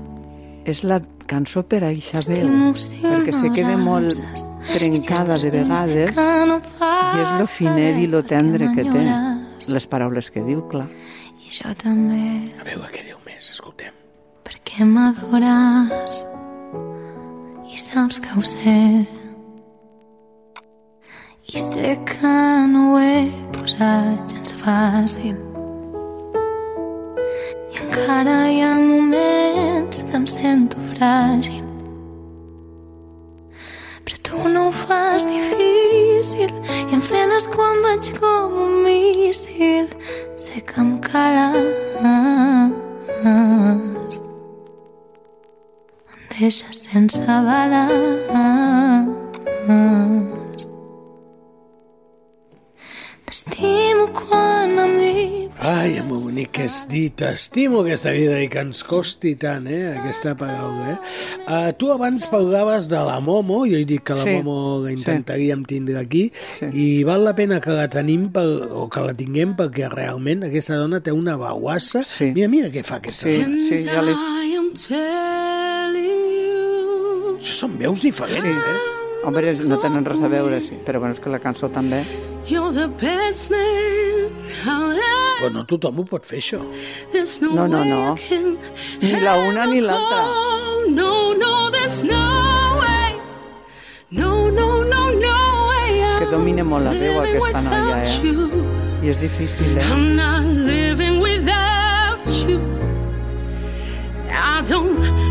És la cançó per a eixa veu, si perquè se queda molt trencada de vegades que no i és lo finet i lo tendre que té. Les paraules que diu, clar. I jo també, A veure què diu més, escoltem. perquè m'adores i saps que ho sé. I sé que no ho he posat gens fàcil. I encara hi ha moments que em sento fràgil. Tu no ho fas difícil i em frenes quan vaig com un míssil. Sé que em cales. Em deixes sense bales. Quan em dius Ai, és molt bonic que és dir t'estimo aquesta vida i que ens costi tant, eh, aquesta paraula, eh? Uh, tu abans parlaves de la Momo, jo he dit que la Sí, Momo la intentaríem tindre aquí, i val la pena que la tenim per, o que la tinguem perquè realment aquesta dona té una bauassa. Sí. Mira, mira què fa aquesta Sí, dona. sí, ja l'he... I am telling you Això són veus diferents, Sí. eh? Home, no tenen res a veure, sí. Però bueno, és que la cançó també... You're the best man I'll ever Però no tothom ho pot fer, això. There's no, No, no, way no. I can Ni la una ni l'altra. No, no, there's no way. No, no, no, no way. Que domina molt la veu aquesta noia, without eh? you. I és difícil, eh? I'm not living without you. I don't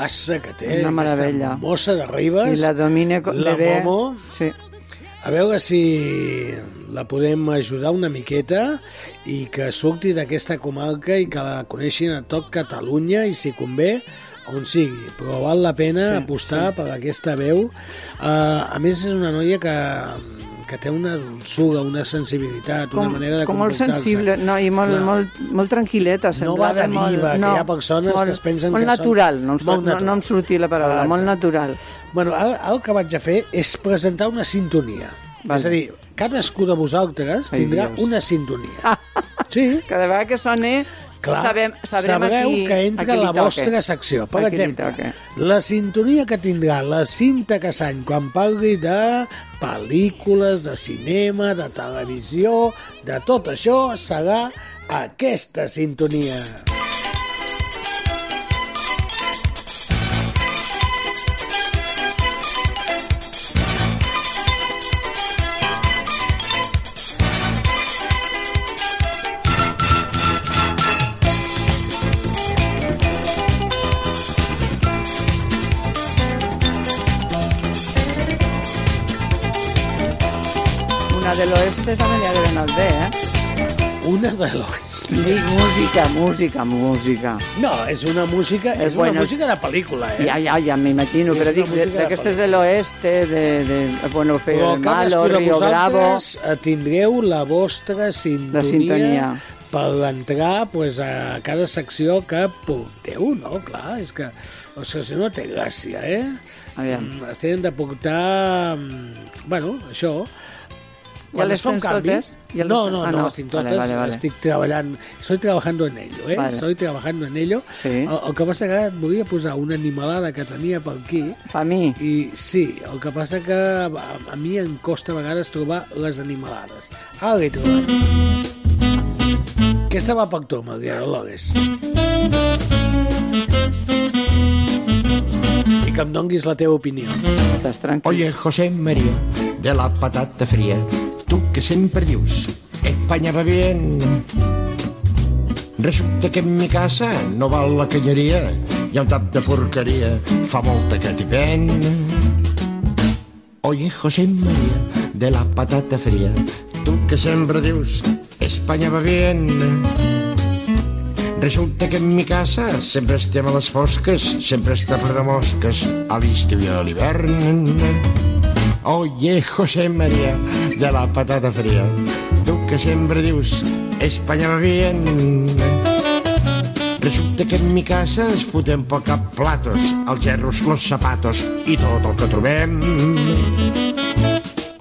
Guassa que té. Una meravella. Aquesta mossa de Ribes. I la domina la bebè. Momo. Sí. A veure si la podem ajudar una miqueta i que surti d'aquesta comarca i que la coneixin a tot Catalunya i si convé on sigui, però val la pena sí, apostar sí. per aquesta veu. Uh, a més, és una noia que, que té una dulçura, una sensibilitat, una manera de com molt sensible no, i molt, Clar. molt, molt tranquil·leta. No va de molt, diva, que hi ha persones molt, que es pensen molt que són- natural, no, em, Molt no, natural. no em sortia la paraula, Ah, molt exacte. natural. Bueno, ara, ara el que vaig a fer és presentar una sintonia. Val. És a dir, cadascú de vosaltres Ai, tindrà Dios. una sintonia. Sí. Cada vegada que soni, Clar, sabem, sabrem sabreu aquí, que entra aquí la vostra secció. Per Aquí exemple, la sintonia que tindrà la Cinta Casany quan parli de pel·lícules, de cinema, de televisió, de tot això, serà aquesta sintonia. De l'oeste també li ha de anar bé, eh? Una de l'oest. Dic música, música, música. No, és una música, és, una bueno, música de pel·lícula, eh? Ja, ja, ja m'imagino, És però una dic, música de d'aquestes de l'oeste, de, de, bueno, fer Però el Malo, Rio Bravo... eh, tindreu la vostra sintonia, La sintonia. per entrar pues, a cada secció que porteu, no? Clar, és que... O sigui, si no té gràcia, eh? Aviam. Mm, Es tenen de portar... mm, Bueno, això... ¿Ya Quan les es fa un tens canvi... totes? ¿Ya les no, no, Ah, no, no. les tinc Vale, totes, vale, vale. estic treballant, estoy trabajando en ello, eh? Vale. Estoy trabajando en ello. Sí. El, el que passa que et volia posar una animalada que tenia per aquí. Per mi? I sí, el que passa que a, a mi em costa a vegades trobar les animalades. Ara l'he trobat. Aquesta va per tu, Maria Dolores. I que em donguis la teva opinió. Estàs tranquil. Oye, José María, de la patata fría, tú que siempre dius, España va bien. Resulta que en mi casa no val la canyeria, ha un tap de porqueria, fa molta que t'hi ven. Oye, José María, de la patata fría, tú que siempre dius, España va bien. Resulta que en mi casa sempre estem a les fosques, sempre està ple de mosques, a l'estiu i a l'hivern. Oye, José María, de la patata fría, tu que sempre dius, España va bien. Resulta que en mi casa ens fotem pel cap platos, els gerros, los zapatos i tot el que trobem.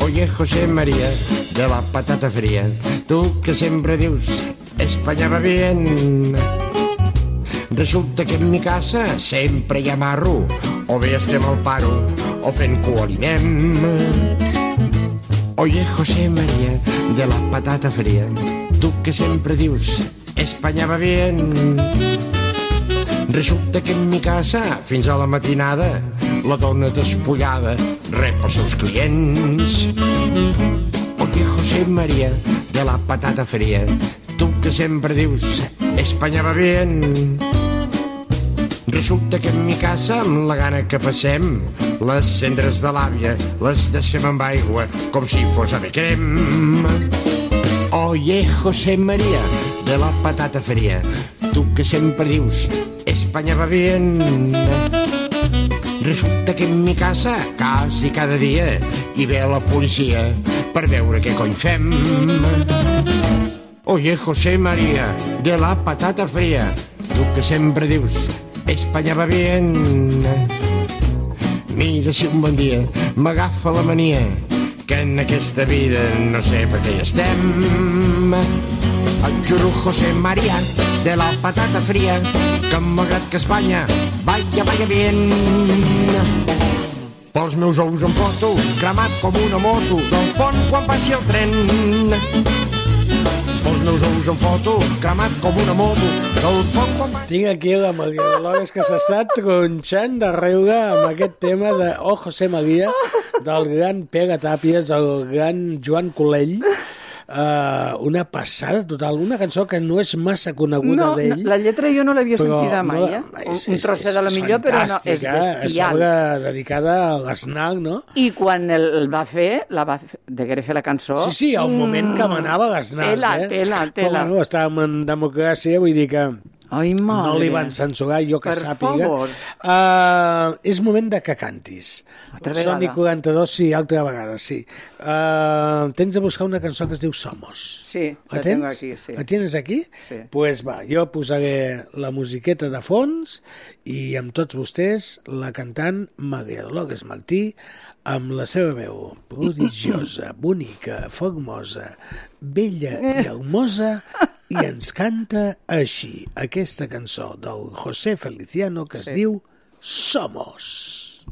Oye, José María, de la patata fría, tu que sempre dius, España va bien. Resulta que en mi casa sempre hi ha marro, o bé estem al paro, o aliment. Oye, José María, de la patata fría, tu que sempre dius, España va bien. Resulta que en mi casa, fins a la matinada, la dona despullada rep els seus clients. Oye, José María, de la patata fría, tu que sempre dius, España va bien. Resulta que en mi casa, amb la gana que passem, les cendres de l'àvia les desfem amb aigua com si fos ave crem. Oye, José María, de la patata fría, tu que sempre dius, España va bien. Resulta que en mi casa, quasi cada dia, hi ve la policia per veure què cony fem. Oye, José María, de la patata fría, tu que sempre dius, España va bien. Mira si un bon dia m'agafa la mania que en aquesta vida no sé per què hi estem. Et juro, José María, de la patata fría, que malgrat que Espanya vaya, vaya bien. Pels meus ous em foto, cremat com una moto, del pont quan passi el tren. Pels meus ous em foto, cremat com una moto, del. Tinc aquí la Maria Dolores que s'està tronxant de riure amb aquest tema de Oh José María, del gran Pere Tàpies, el gran Joan Colell, uh, una passada total, una cançó que no és massa coneguda No, d'ell. no, la lletra jo no l'havia sentida mai, no- eh? és- Un és- trosset de la és millor, però no, és És bestial. obra dedicada a l'esnac, no? I quan el, el va fer, la va fer, degué fer la cançó... Sí, sí, al moment que manava l'esnac, Tela, eh? tela, tela. Però, bueno, estàvem en democràcia, vull dir que... Ai, no li van censurar, jo que Per sàpiga. favor. Uh, és moment de que cantis. Altra vegada. 42, sí, altra vegada, sí. Uh, tens de buscar una cançó que es diu Somos. Sí, la La tengo tens? aquí, sí. La tienes aquí? Sí. pues va, jo posaré la musiqueta de fons i amb tots vostès la cantant Maria Dolores Martí amb la seva veu prodigiosa, bonica, formosa, bella i hermosa i ens canta així aquesta cançó del José Feliciano que es Sí. diu Somos.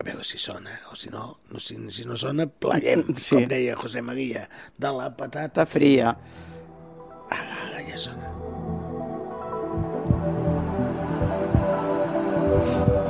A veure si sona, o si no, no si, si no sona, pleguem, Sí. com deia José María, de la patata fria. Ara, ara ja sona. Somos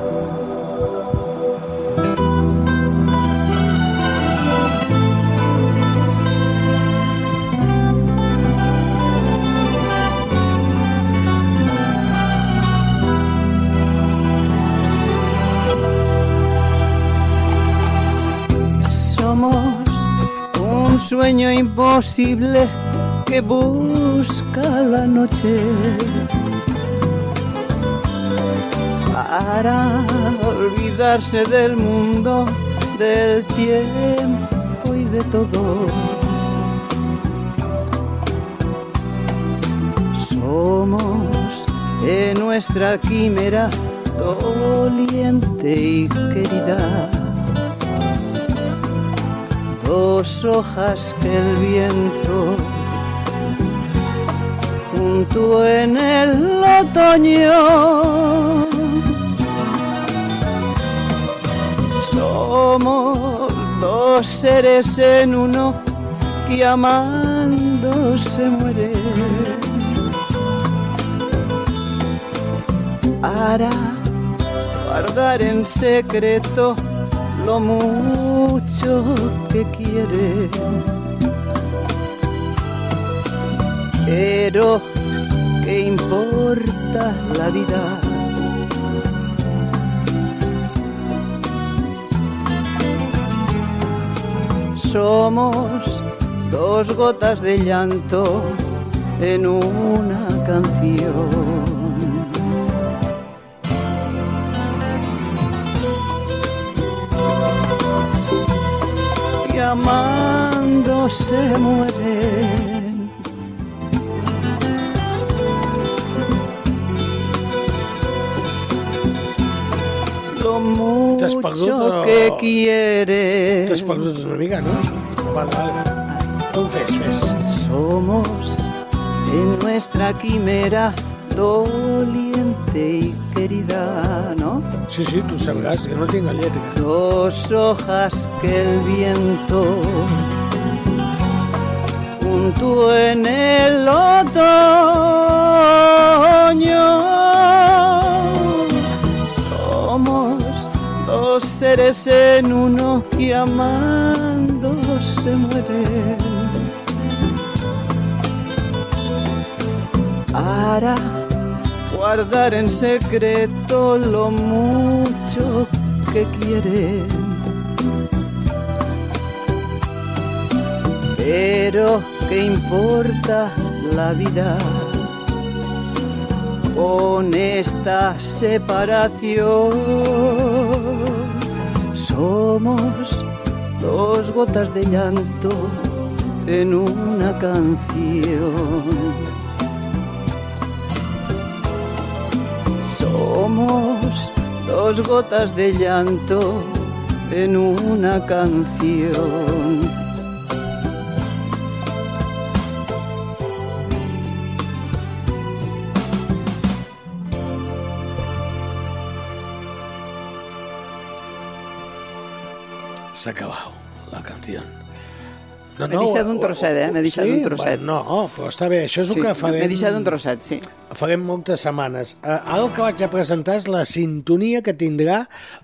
sueño imposible que busca la noche para olvidarse del mundo, del tiempo y de todo. Somos en nuestra quimera doliente y querida dos hojas que el viento junto en el otoño. Somos dos seres en uno que amando se muere. Para guardar en secreto lo mucho que quiere. Pero, ¿qué importa la vida? Somos dos gotas de llanto en una canción. Amando se mueren. Lo mucho que quieres. T'has perdut una mica, no? Vale, vale. Tu fes, fes. Somos en nuestra quimera doliente y querida, ¿no? Sí, sí, tu sabràs, jo no tinc la lletra. Dos hojas que el viento junto en el otoño. Somos dos seres en uno que amando se mueren. Para guardar en secreto lo mucho que quieren. Pero ¿qué importa la vida con esta separación? Somos dos gotas de llanto en una canción. Somos dos gotas de llanto en una canción. S'ha acabat la canció. No, M'he deixat un trosset, eh? M'he deixat sí? un trosset. Bueno, no, però està bé, això és Sí, el que farem... m'he deixat un trosset, sí. Farem moltes setmanes. Uh, ara el que vaig a presentar és la sintonia que tindrà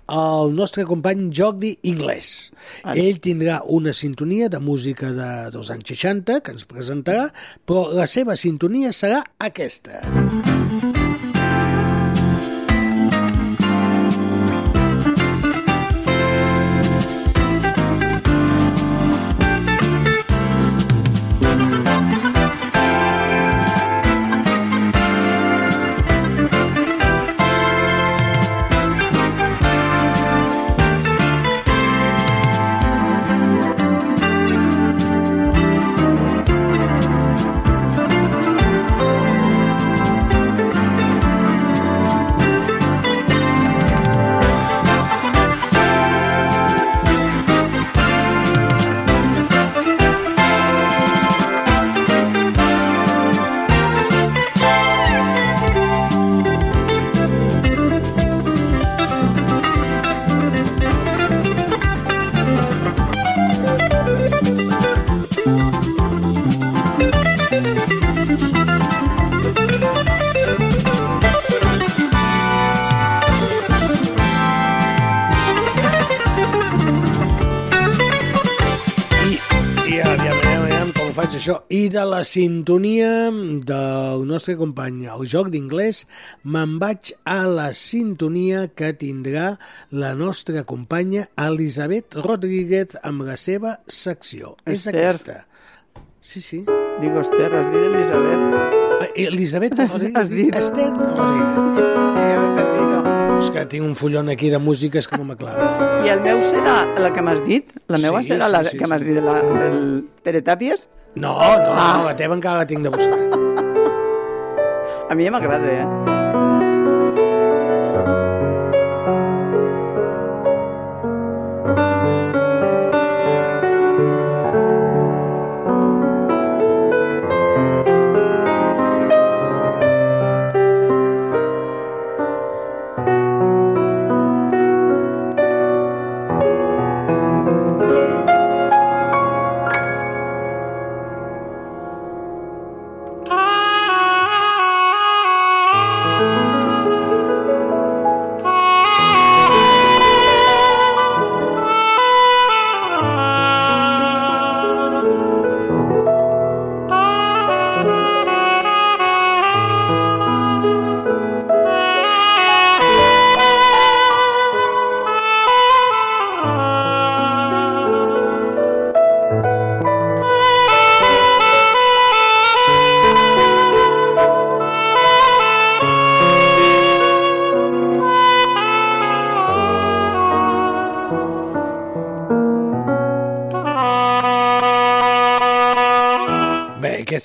el nostre company Jordi Inglés. Ell tindrà una sintonia de música de, dels anys 60 que ens presentarà, però la seva sintonia serà aquesta. I I de la sintonia del nostre company, el joc d'inglès, me'n vaig a la sintonia que tindrà la nostra companya Elisabet Rodríguez amb la seva secció. És Esther. aquesta. Sí, sí. Digo, Esther, has dit Elisabet. Elisabet Rodríguez. Has dit. Esther Rodríguez. Perdido. És que tinc un fullon aquí de músiques que no m'aclaro. I el meu serà la que m'has dit? La meva Sí, serà sí, la sí, que m'has dit de la, del Pere Tàpies? No, no, la teva encara la tinc de buscar. A mi ja m'agrada, eh?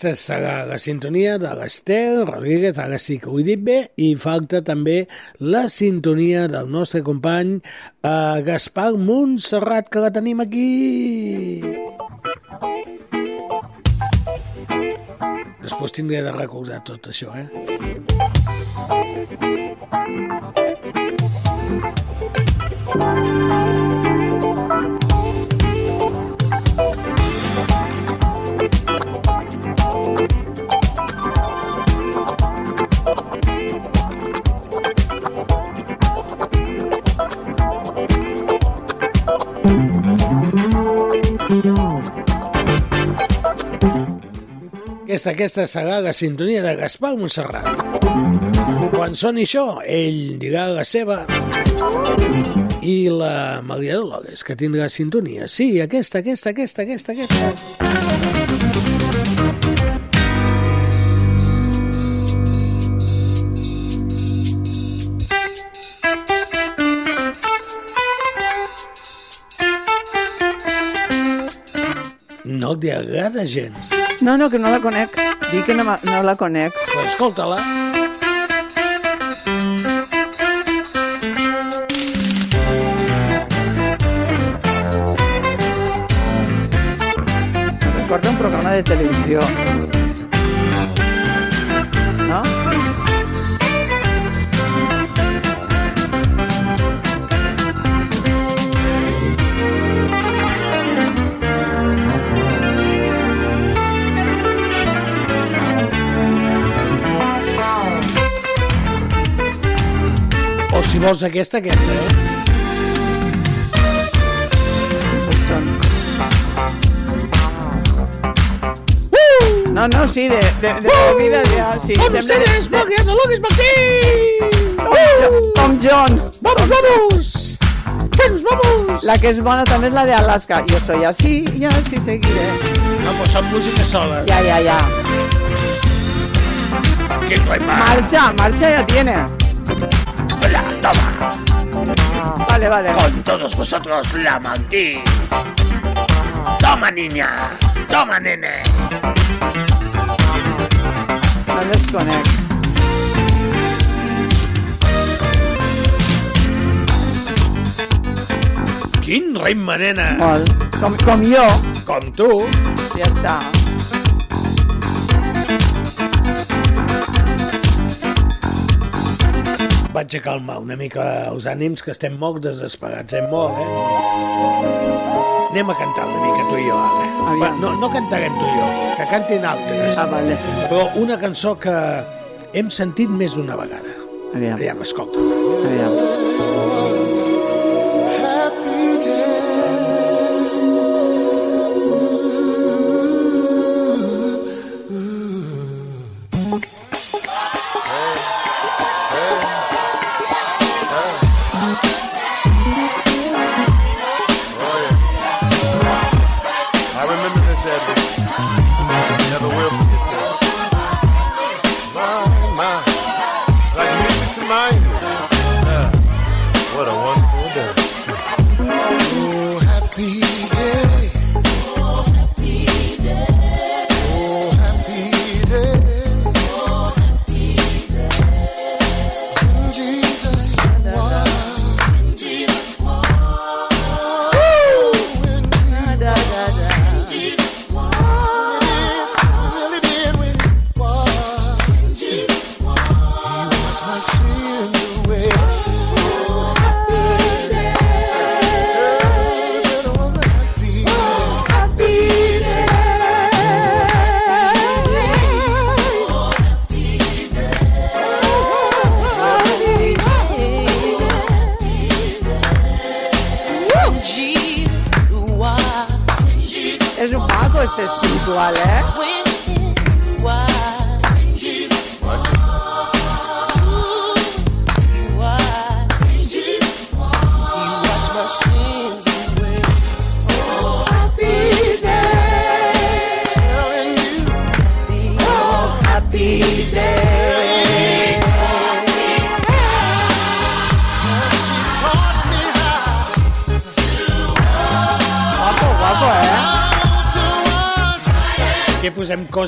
Aquesta serà la sintonia de l'Estel Rodríguez, ara sí que ho he dit bé, i falta també la sintonia del nostre company eh, Gaspar Montserrat, que la tenim aquí. Després tindré de recordar tot això, eh? Aquesta, aquesta serà la sintonia de Gaspar Montserrat. Quan soni això, ell dirà la seva i la Maria Dolores, que tindrà sintonia. Sí, aquesta, aquesta, aquesta, aquesta, aquesta. No t'hi agrada gens. No, no, que no la conec. Dic que no, no la conec. Però escolta-la. Recorda un programa de televisió. Si vols aquesta, aquesta, eh? No, no, sí, de, de, de comida real, sí. ¡Con sembla- ustedes, Morgan López Martín! Tom, Tom Jones. ¡Vamos, vamos! ¡Que nos vamos! La que és bona també és la de Alaska. Jo soy así y así seguiré. No, pues son música sola. Ya, ya, ya. ¿Qué remar? Marcha, marcha ya tiene. Toma. Vale, vale. Con todos vosotros la mantí. Toma, niña. Toma, nene. No desconec. Quin ritme, nena! Molt. Com, com jo. Com tu. Ja està. Vaig a calmar una mica els ànims, que estem molt desesperats, eh? Molt, eh? Anem a cantar una mica tu i jo, ara. Va, no, no cantarem tu i jo, que cantin altres. Ah, vale. Però una cançó que hem sentit més d'una vegada. Aviam. Aviam, escolta. Aviam.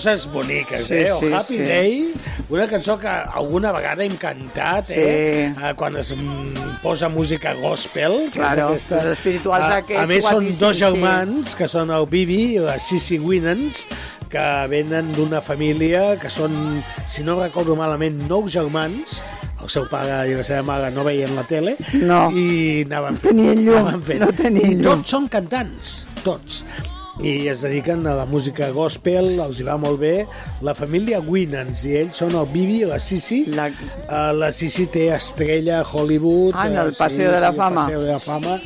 Coses boniques, Sí, eh? El sí, Happy sí. Day, una cançó que alguna vegada hem cantat, eh? Eh, Quan es mm, posa música gospel. que és aquesta... els espirituals Ah, aquests A més, són dos sí. germans, que són el Bibi i la Sissy Winans, que venen d'una família que són, si no recordo malament, nou germans, el seu pare i la seva mare no veien la tele No. i anaven fent. tenien llum, anaven fent. no tenien I llum. tots són cantants, tots i es dediquen a la música gospel, els hi va molt bé. La família Winans, i ells són el Bibi i la Sissi. La, uh, la Sissi té estrella a Hollywood. Ah, en el eh, Paseo de la el Fama. Paseo de la Fama.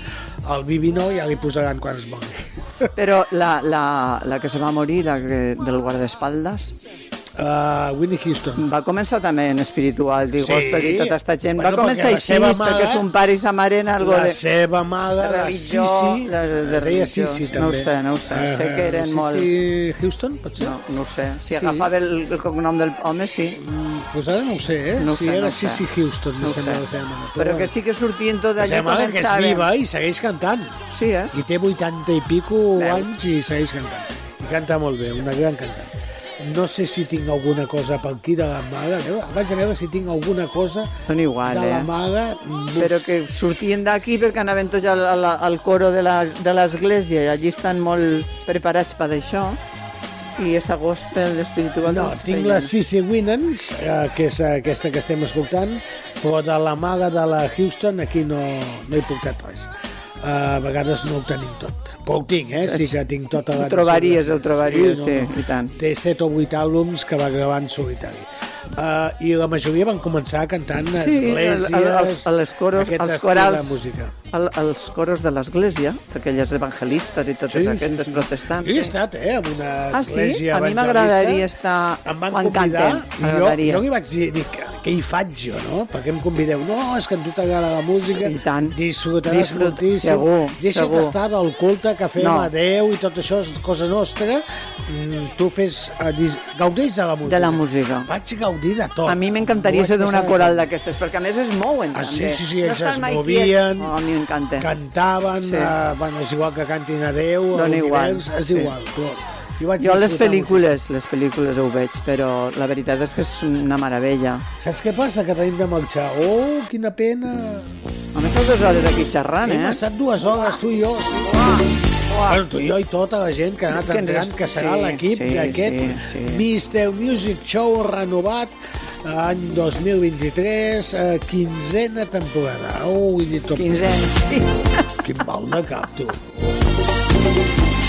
El Bibi no, ja li posaran quan es mogui. Però la, la, la que se va morir, la que, del guardaespaldes, Uh, Winnie Houston. va començar també en espiritual, dic, Sí. gospel i tota esta gent. Bueno, va començar la així, mare- son pare i sa mare en algo la de... seva mare, de la religió, Sissi, de, de es deia religió. Sissi, No ho també. sé, no ho sé, sé Eh, que eren Sissi molt... Houston, pot ser? No, no ho sé. Si Sí. agafava el, el cognom del home, sí. Pues ara no ho sé, eh? No si sé, era no ho sé. Houston, No sembla sé. la seva mare. Però que sí que sortien tot La allà seva mare, que és viva i segueix cantant. Sí, eh? I té 80 i pico Veus? anys i segueix cantant. I canta molt bé, una gran cantant. No sé si tinc alguna cosa per aquí de la mare. A veure, Vaig a veure si tinc alguna cosa Són igual, de la eh? mare. Però que sortien d'aquí perquè anaven tots al, al, al coro de l'església i allí estan molt preparats per això i aquesta gospel espiritual No, tinc la Sissy Winans, eh, que és aquesta que estem escoltant, però de la mare de la Houston aquí no, no he portat res. A vegades no ho tenim tot. Però ho tinc, eh? Sí que tinc tota la... Ho trobaries, ho trobaries, sí, i tant. Té 7 o 8 àlbums que va gravar en solitari. Uh, I la majoria van començar cantant a Sí, esglésies... el- els, els coros, els corals, música. El, els coros de l'església, d'aquelles evangelistes i totes Sí, sí, aquestes sí. protestants. Jo he estat, eh, en una Ah, sí? església A mi evangelista. m'agradaria estar Em van quan convidar i jo, jo li vaig dir, dic, què hi faig jo, no? Per què em convideu? No, és que a tu t'agrada la música, I tant. disfrutaràs Disfrut- moltíssim, segur, deixa't segur. estar del culte que fem No. a Déu i tot això és cosa nostra, mm, tu fes, eh, dis, gaudeix de la música. De la música. Vaig gaudir de tot. A mi m'encantaria ser d'una coral d'aquestes, perquè a més es mouen Ah, també. sí, sí, sí, no ells es movien. Oh, a mi m'encanta. cantaven, Sí. sí. uh, bueno, és igual que cantin a Déu, Dona a igual, és sí. igual. Però jo vaig Jo les pel·lícules, les pel·lícules ho veig, però la veritat és que és una meravella. Saps què passa? Que tenim de marxar. Oh, quina pena. Home, fa dues hores aquí xerrant, Hem eh? estat dues hores, tu i jo. Bueno, tu i jo i tota la gent que ha anat entrant, que serà sí, l'equip sí, d'aquest sí, Mister Music Show renovat any 2023, eh, quinzena temporada. Oh, vull dir tot. Quinzena, sí. Quin mal de cap, tu.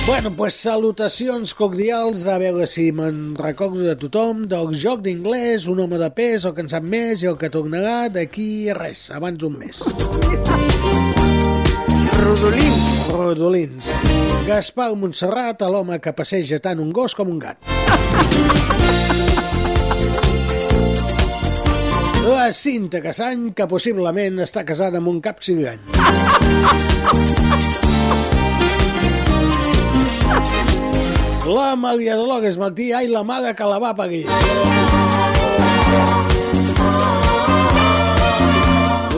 Bueno, pues salutacions cordials, a veure si me'n recordo de tothom, del joc d'inglès, un home de pes, el que en sap més i el que tornarà d'aquí a res, abans d'un mes. Rodolins. Rodolins. Gaspar Montserrat, l'home que passeja tant un gos com un gat. La Cinta Casany, que possiblement està casada amb un cap cigany. La Maria Dolores Martí, ai, la mare que la va parir.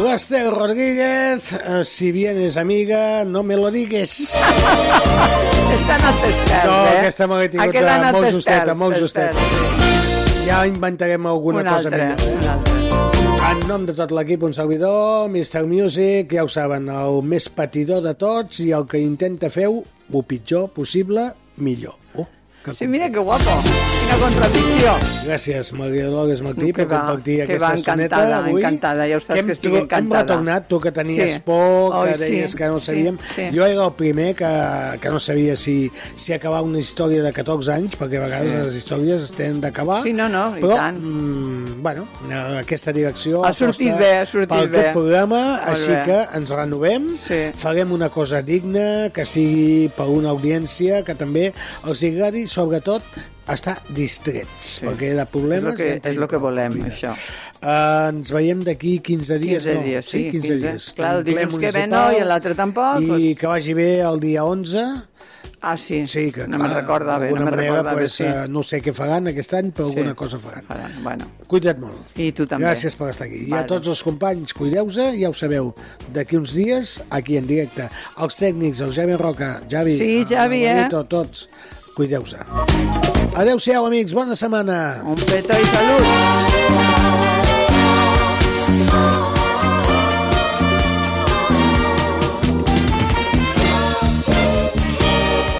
L'Estel Rodríguez, eh, si vienes amiga, no me lo digues. Està en el No, eh? aquesta me l'he tingut eh, molt justeta, molt justeta. Ja inventarem alguna Un cosa altre, millor. un altre. En nom de tot l'equip, un servidor, Mr. Music, ja ho saben, el més patidor de tots i el que intenta fer-ho, el pitjor possible, millor. Oh, que Sí, mira que guapo. Quina contradicció. Gràcies, Maria Dolores Martí, Que per va, compartir que aquesta va, estoneta encantada, avui. encantada, ja ho saps Hem que estic encantada. Hem retornat, tu que tenies Sí. por, que Oi, sí, deies que no sí, sabíem. sí. Jo era el primer que, que no sabia si, si acabar una història de 14 anys, perquè a vegades Sí. les històries es tenen d'acabar. Sí, no, no, i però, tant. Mm, bueno, eh, aquesta direcció Ha sortit bé, ha sortit per bé. aquest programa, Molt així bé. que ens renovem, Sí. farem una cosa digna, que sigui per una audiència que també els agradi, sobretot, estar distrets, sí. perquè de problemes... És lo que, ja és lo que volem, això. Uh, ens veiem d'aquí 15 dies, 15 no? dies, sí, 15, 15. dies. Clar, el dilluns que ve no i l'altre tampoc, I doncs. que vagi bé el dia 11. Ah, sí, sí que, no me'n recorda bé, no manera, recorda bé, pues, sí. eh, no sé què faran aquest any, però Sí. alguna cosa faran. Faran, bueno. Cuida't molt. I tu també. Gràcies per estar aquí. I a Vale. tots els companys, cuideu-se, ja ho sabeu, d'aquí uns dies, aquí en directe. Els tècnics, el Javi Roca, Javi, Sí, Javi, el eh? Tots, cuideu-se. Adeu-siau, amics. Bona setmana. Un petó i salut.